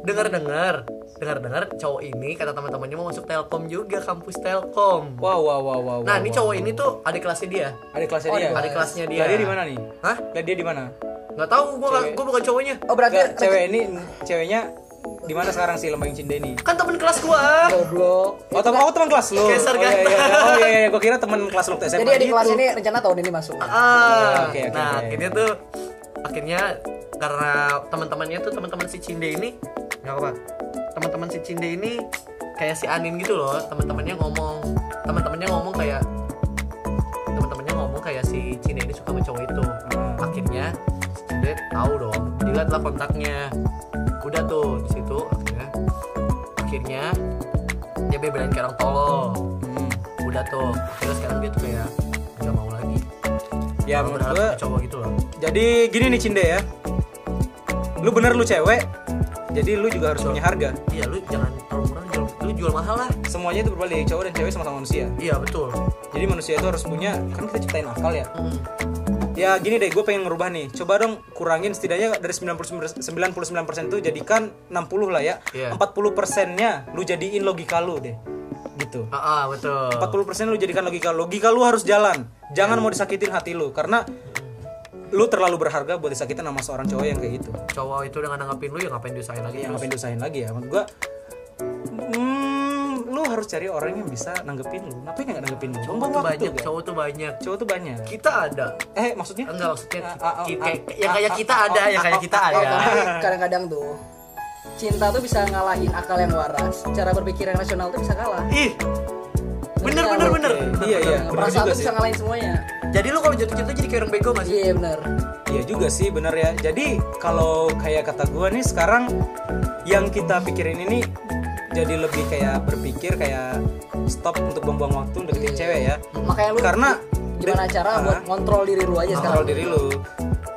Speaker 2: dengar dengar dengar dengar cowok ini kata teman-temannya mau masuk telkom juga kampus telkom
Speaker 1: Wow wow wow wow.
Speaker 2: nah
Speaker 1: wow,
Speaker 2: ini cowok
Speaker 1: wow.
Speaker 2: ini tuh adik kelasnya dia
Speaker 1: Adik kelasnya
Speaker 3: Oh,
Speaker 1: dia.
Speaker 3: adik
Speaker 2: kelasnya dia
Speaker 1: dia di mana nih?
Speaker 2: hah
Speaker 1: Lah dia di mana?
Speaker 2: nggak tahu gue
Speaker 1: Cewek.
Speaker 2: gue bukan cowoknya
Speaker 3: oh berarti
Speaker 1: Nggak, cewek ini ceweknya di mana sekarang sih lembang cinta ini?
Speaker 2: kan temen kelas gua
Speaker 3: goblok
Speaker 1: Oh, teman oh, teman kelas lu.
Speaker 2: Geser
Speaker 1: oh, iya, iya.
Speaker 2: ganteng.
Speaker 1: oh iya iya, gua kira teman kelas lu SMA.
Speaker 3: jadi adik
Speaker 1: gitu.
Speaker 3: kelas ini rencana tahun ini masuk
Speaker 2: ah
Speaker 1: Oke, oke,
Speaker 2: nah
Speaker 1: oke.
Speaker 2: akhirnya tuh akhirnya karena teman-temannya tuh teman-teman si Cinde ini nggak apa teman-teman si Cinde ini kayak si Anin gitu loh teman-temannya ngomong. Teman-temannya ngomong kayak teman-temannya ngomong kayak si Cinde ini suka sama cowok itu.
Speaker 1: Ah.
Speaker 2: akhirnya si Cinde tahu dong dilihat lah kontaknya. Udah tuh di situ akhirnya akhirnya dia belain kayak orang tolol
Speaker 1: Hmm.
Speaker 2: udah tuh terus sekarang dia tuh kayak nggak mau lagi.
Speaker 1: Ya menurut
Speaker 2: punya cowok gitu loh.
Speaker 1: jadi gini nih Cinde ya. Lu bener lu cewek. Jadi lu juga harus punya harga.
Speaker 2: iya lu jangan terlalu murah lu jual, lu jual mahal lah
Speaker 1: Semuanya itu berbalik cowok dan cewek sama-sama manusia.
Speaker 2: iya betul
Speaker 1: Jadi manusia itu harus punya kan kita ciptain akal ya.
Speaker 2: Hmm.
Speaker 1: Ya gini deh, gue pengen ngerubah nih. Coba dong kurangin setidaknya dari 99 99% itu jadikan 60 lah ya.
Speaker 2: Iya.
Speaker 1: 40 persennya lu jadiin logika lu deh. Gitu.
Speaker 2: ah, ah, betul
Speaker 1: 40% lu jadikan logika logika lu harus jalan jangan mau disakitin hati lu karena lu terlalu berharga buat disakitin sama seorang cowok yang kayak gitu.
Speaker 2: Cowok itu udah nanggapin lu ya ngapain diusahain lagi
Speaker 1: yang
Speaker 2: terus?
Speaker 1: ngapain diusahain lagi ya? Menurut gua hmm, lu harus cari orang yang bisa nanggepin lu. Ngapain nggak nanggepin lu?
Speaker 2: Cowok tuh
Speaker 1: waktu
Speaker 2: banyak
Speaker 1: guys.
Speaker 2: cowok tuh banyak.
Speaker 1: Cowok tuh banyak.
Speaker 2: Kita ada.
Speaker 1: Eh maksudnya?
Speaker 2: Enggak maksudnya
Speaker 1: Ah, ah,
Speaker 2: ki-
Speaker 1: ah,
Speaker 2: kayak
Speaker 1: ah,
Speaker 2: yang kayak
Speaker 1: ah,
Speaker 2: kita
Speaker 1: ah,
Speaker 2: ada
Speaker 1: ah,
Speaker 2: yang kayak
Speaker 1: ah,
Speaker 2: kita ada.
Speaker 3: kadang-kadang tuh cinta tuh bisa ngalahin akal yang waras. Cara berpikir yang rasional tuh bisa kalah.
Speaker 2: Ih bener
Speaker 3: Iya,
Speaker 2: bener
Speaker 3: oke.
Speaker 2: bener.
Speaker 1: Iya, iya. Bener
Speaker 3: perasaan tuh bisa ngalahin semuanya
Speaker 2: jadi lu kalau jatuh cinta jadi kayak orang bego gak sih?
Speaker 3: Iya bener
Speaker 1: Iya juga sih bener ya. Jadi kalau kayak kata gua nih sekarang Yang kita pikirin ini Jadi lebih kayak berpikir kayak Stop untuk buang-buang waktu deketin
Speaker 3: Iya.
Speaker 1: cewek ya.
Speaker 3: Makanya lu
Speaker 1: Karena
Speaker 3: gimana cara
Speaker 1: Ah.
Speaker 3: buat kontrol diri lu aja
Speaker 1: kontrol
Speaker 3: sekarang
Speaker 1: diri lu.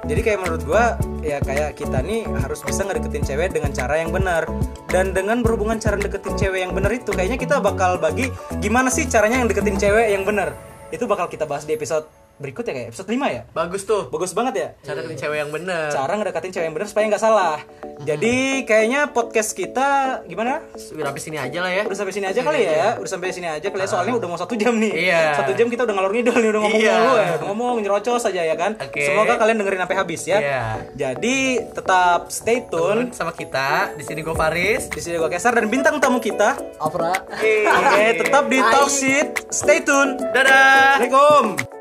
Speaker 1: Jadi kayak menurut gua ya kayak kita nih harus bisa ngedeketin cewek dengan cara yang benar. Dan dengan berhubungan cara deketin cewek yang benar itu kayaknya kita bakal bagi gimana sih caranya yang deketin cewek yang benar. Itu bakal kita bahas di episode berikut ya kayak episode 5 ya?
Speaker 2: Bagus tuh.
Speaker 1: Bagus banget ya?
Speaker 2: Cara deketin cewek yang bener.
Speaker 1: Cara ngedeketin cewek yang benar supaya nggak salah. Jadi kayaknya podcast kita gimana?
Speaker 2: Udah habis sini aja lah ya.
Speaker 1: Udah sampai sini aja kali ya? Udah sampai sini aja kali ya. Soalnya udah mau satu jam nih.
Speaker 2: Iya.
Speaker 1: satu jam kita udah ngalor ngidul nih udah ngomong
Speaker 2: Iya.
Speaker 1: mulu ya. Udah ngomong nyerocos aja ya kan?
Speaker 2: Oke.
Speaker 1: semoga kalian dengerin sampai habis ya.
Speaker 2: Iya.
Speaker 1: jadi tetap stay tune.
Speaker 2: Sama kita di sini gue Faris.
Speaker 1: Di sini gua Kesar dan bintang tamu kita.
Speaker 3: Afra.
Speaker 1: Oke tetap di. Talk Shit. Stay tune.
Speaker 2: Dadah.
Speaker 1: Assalamualaikum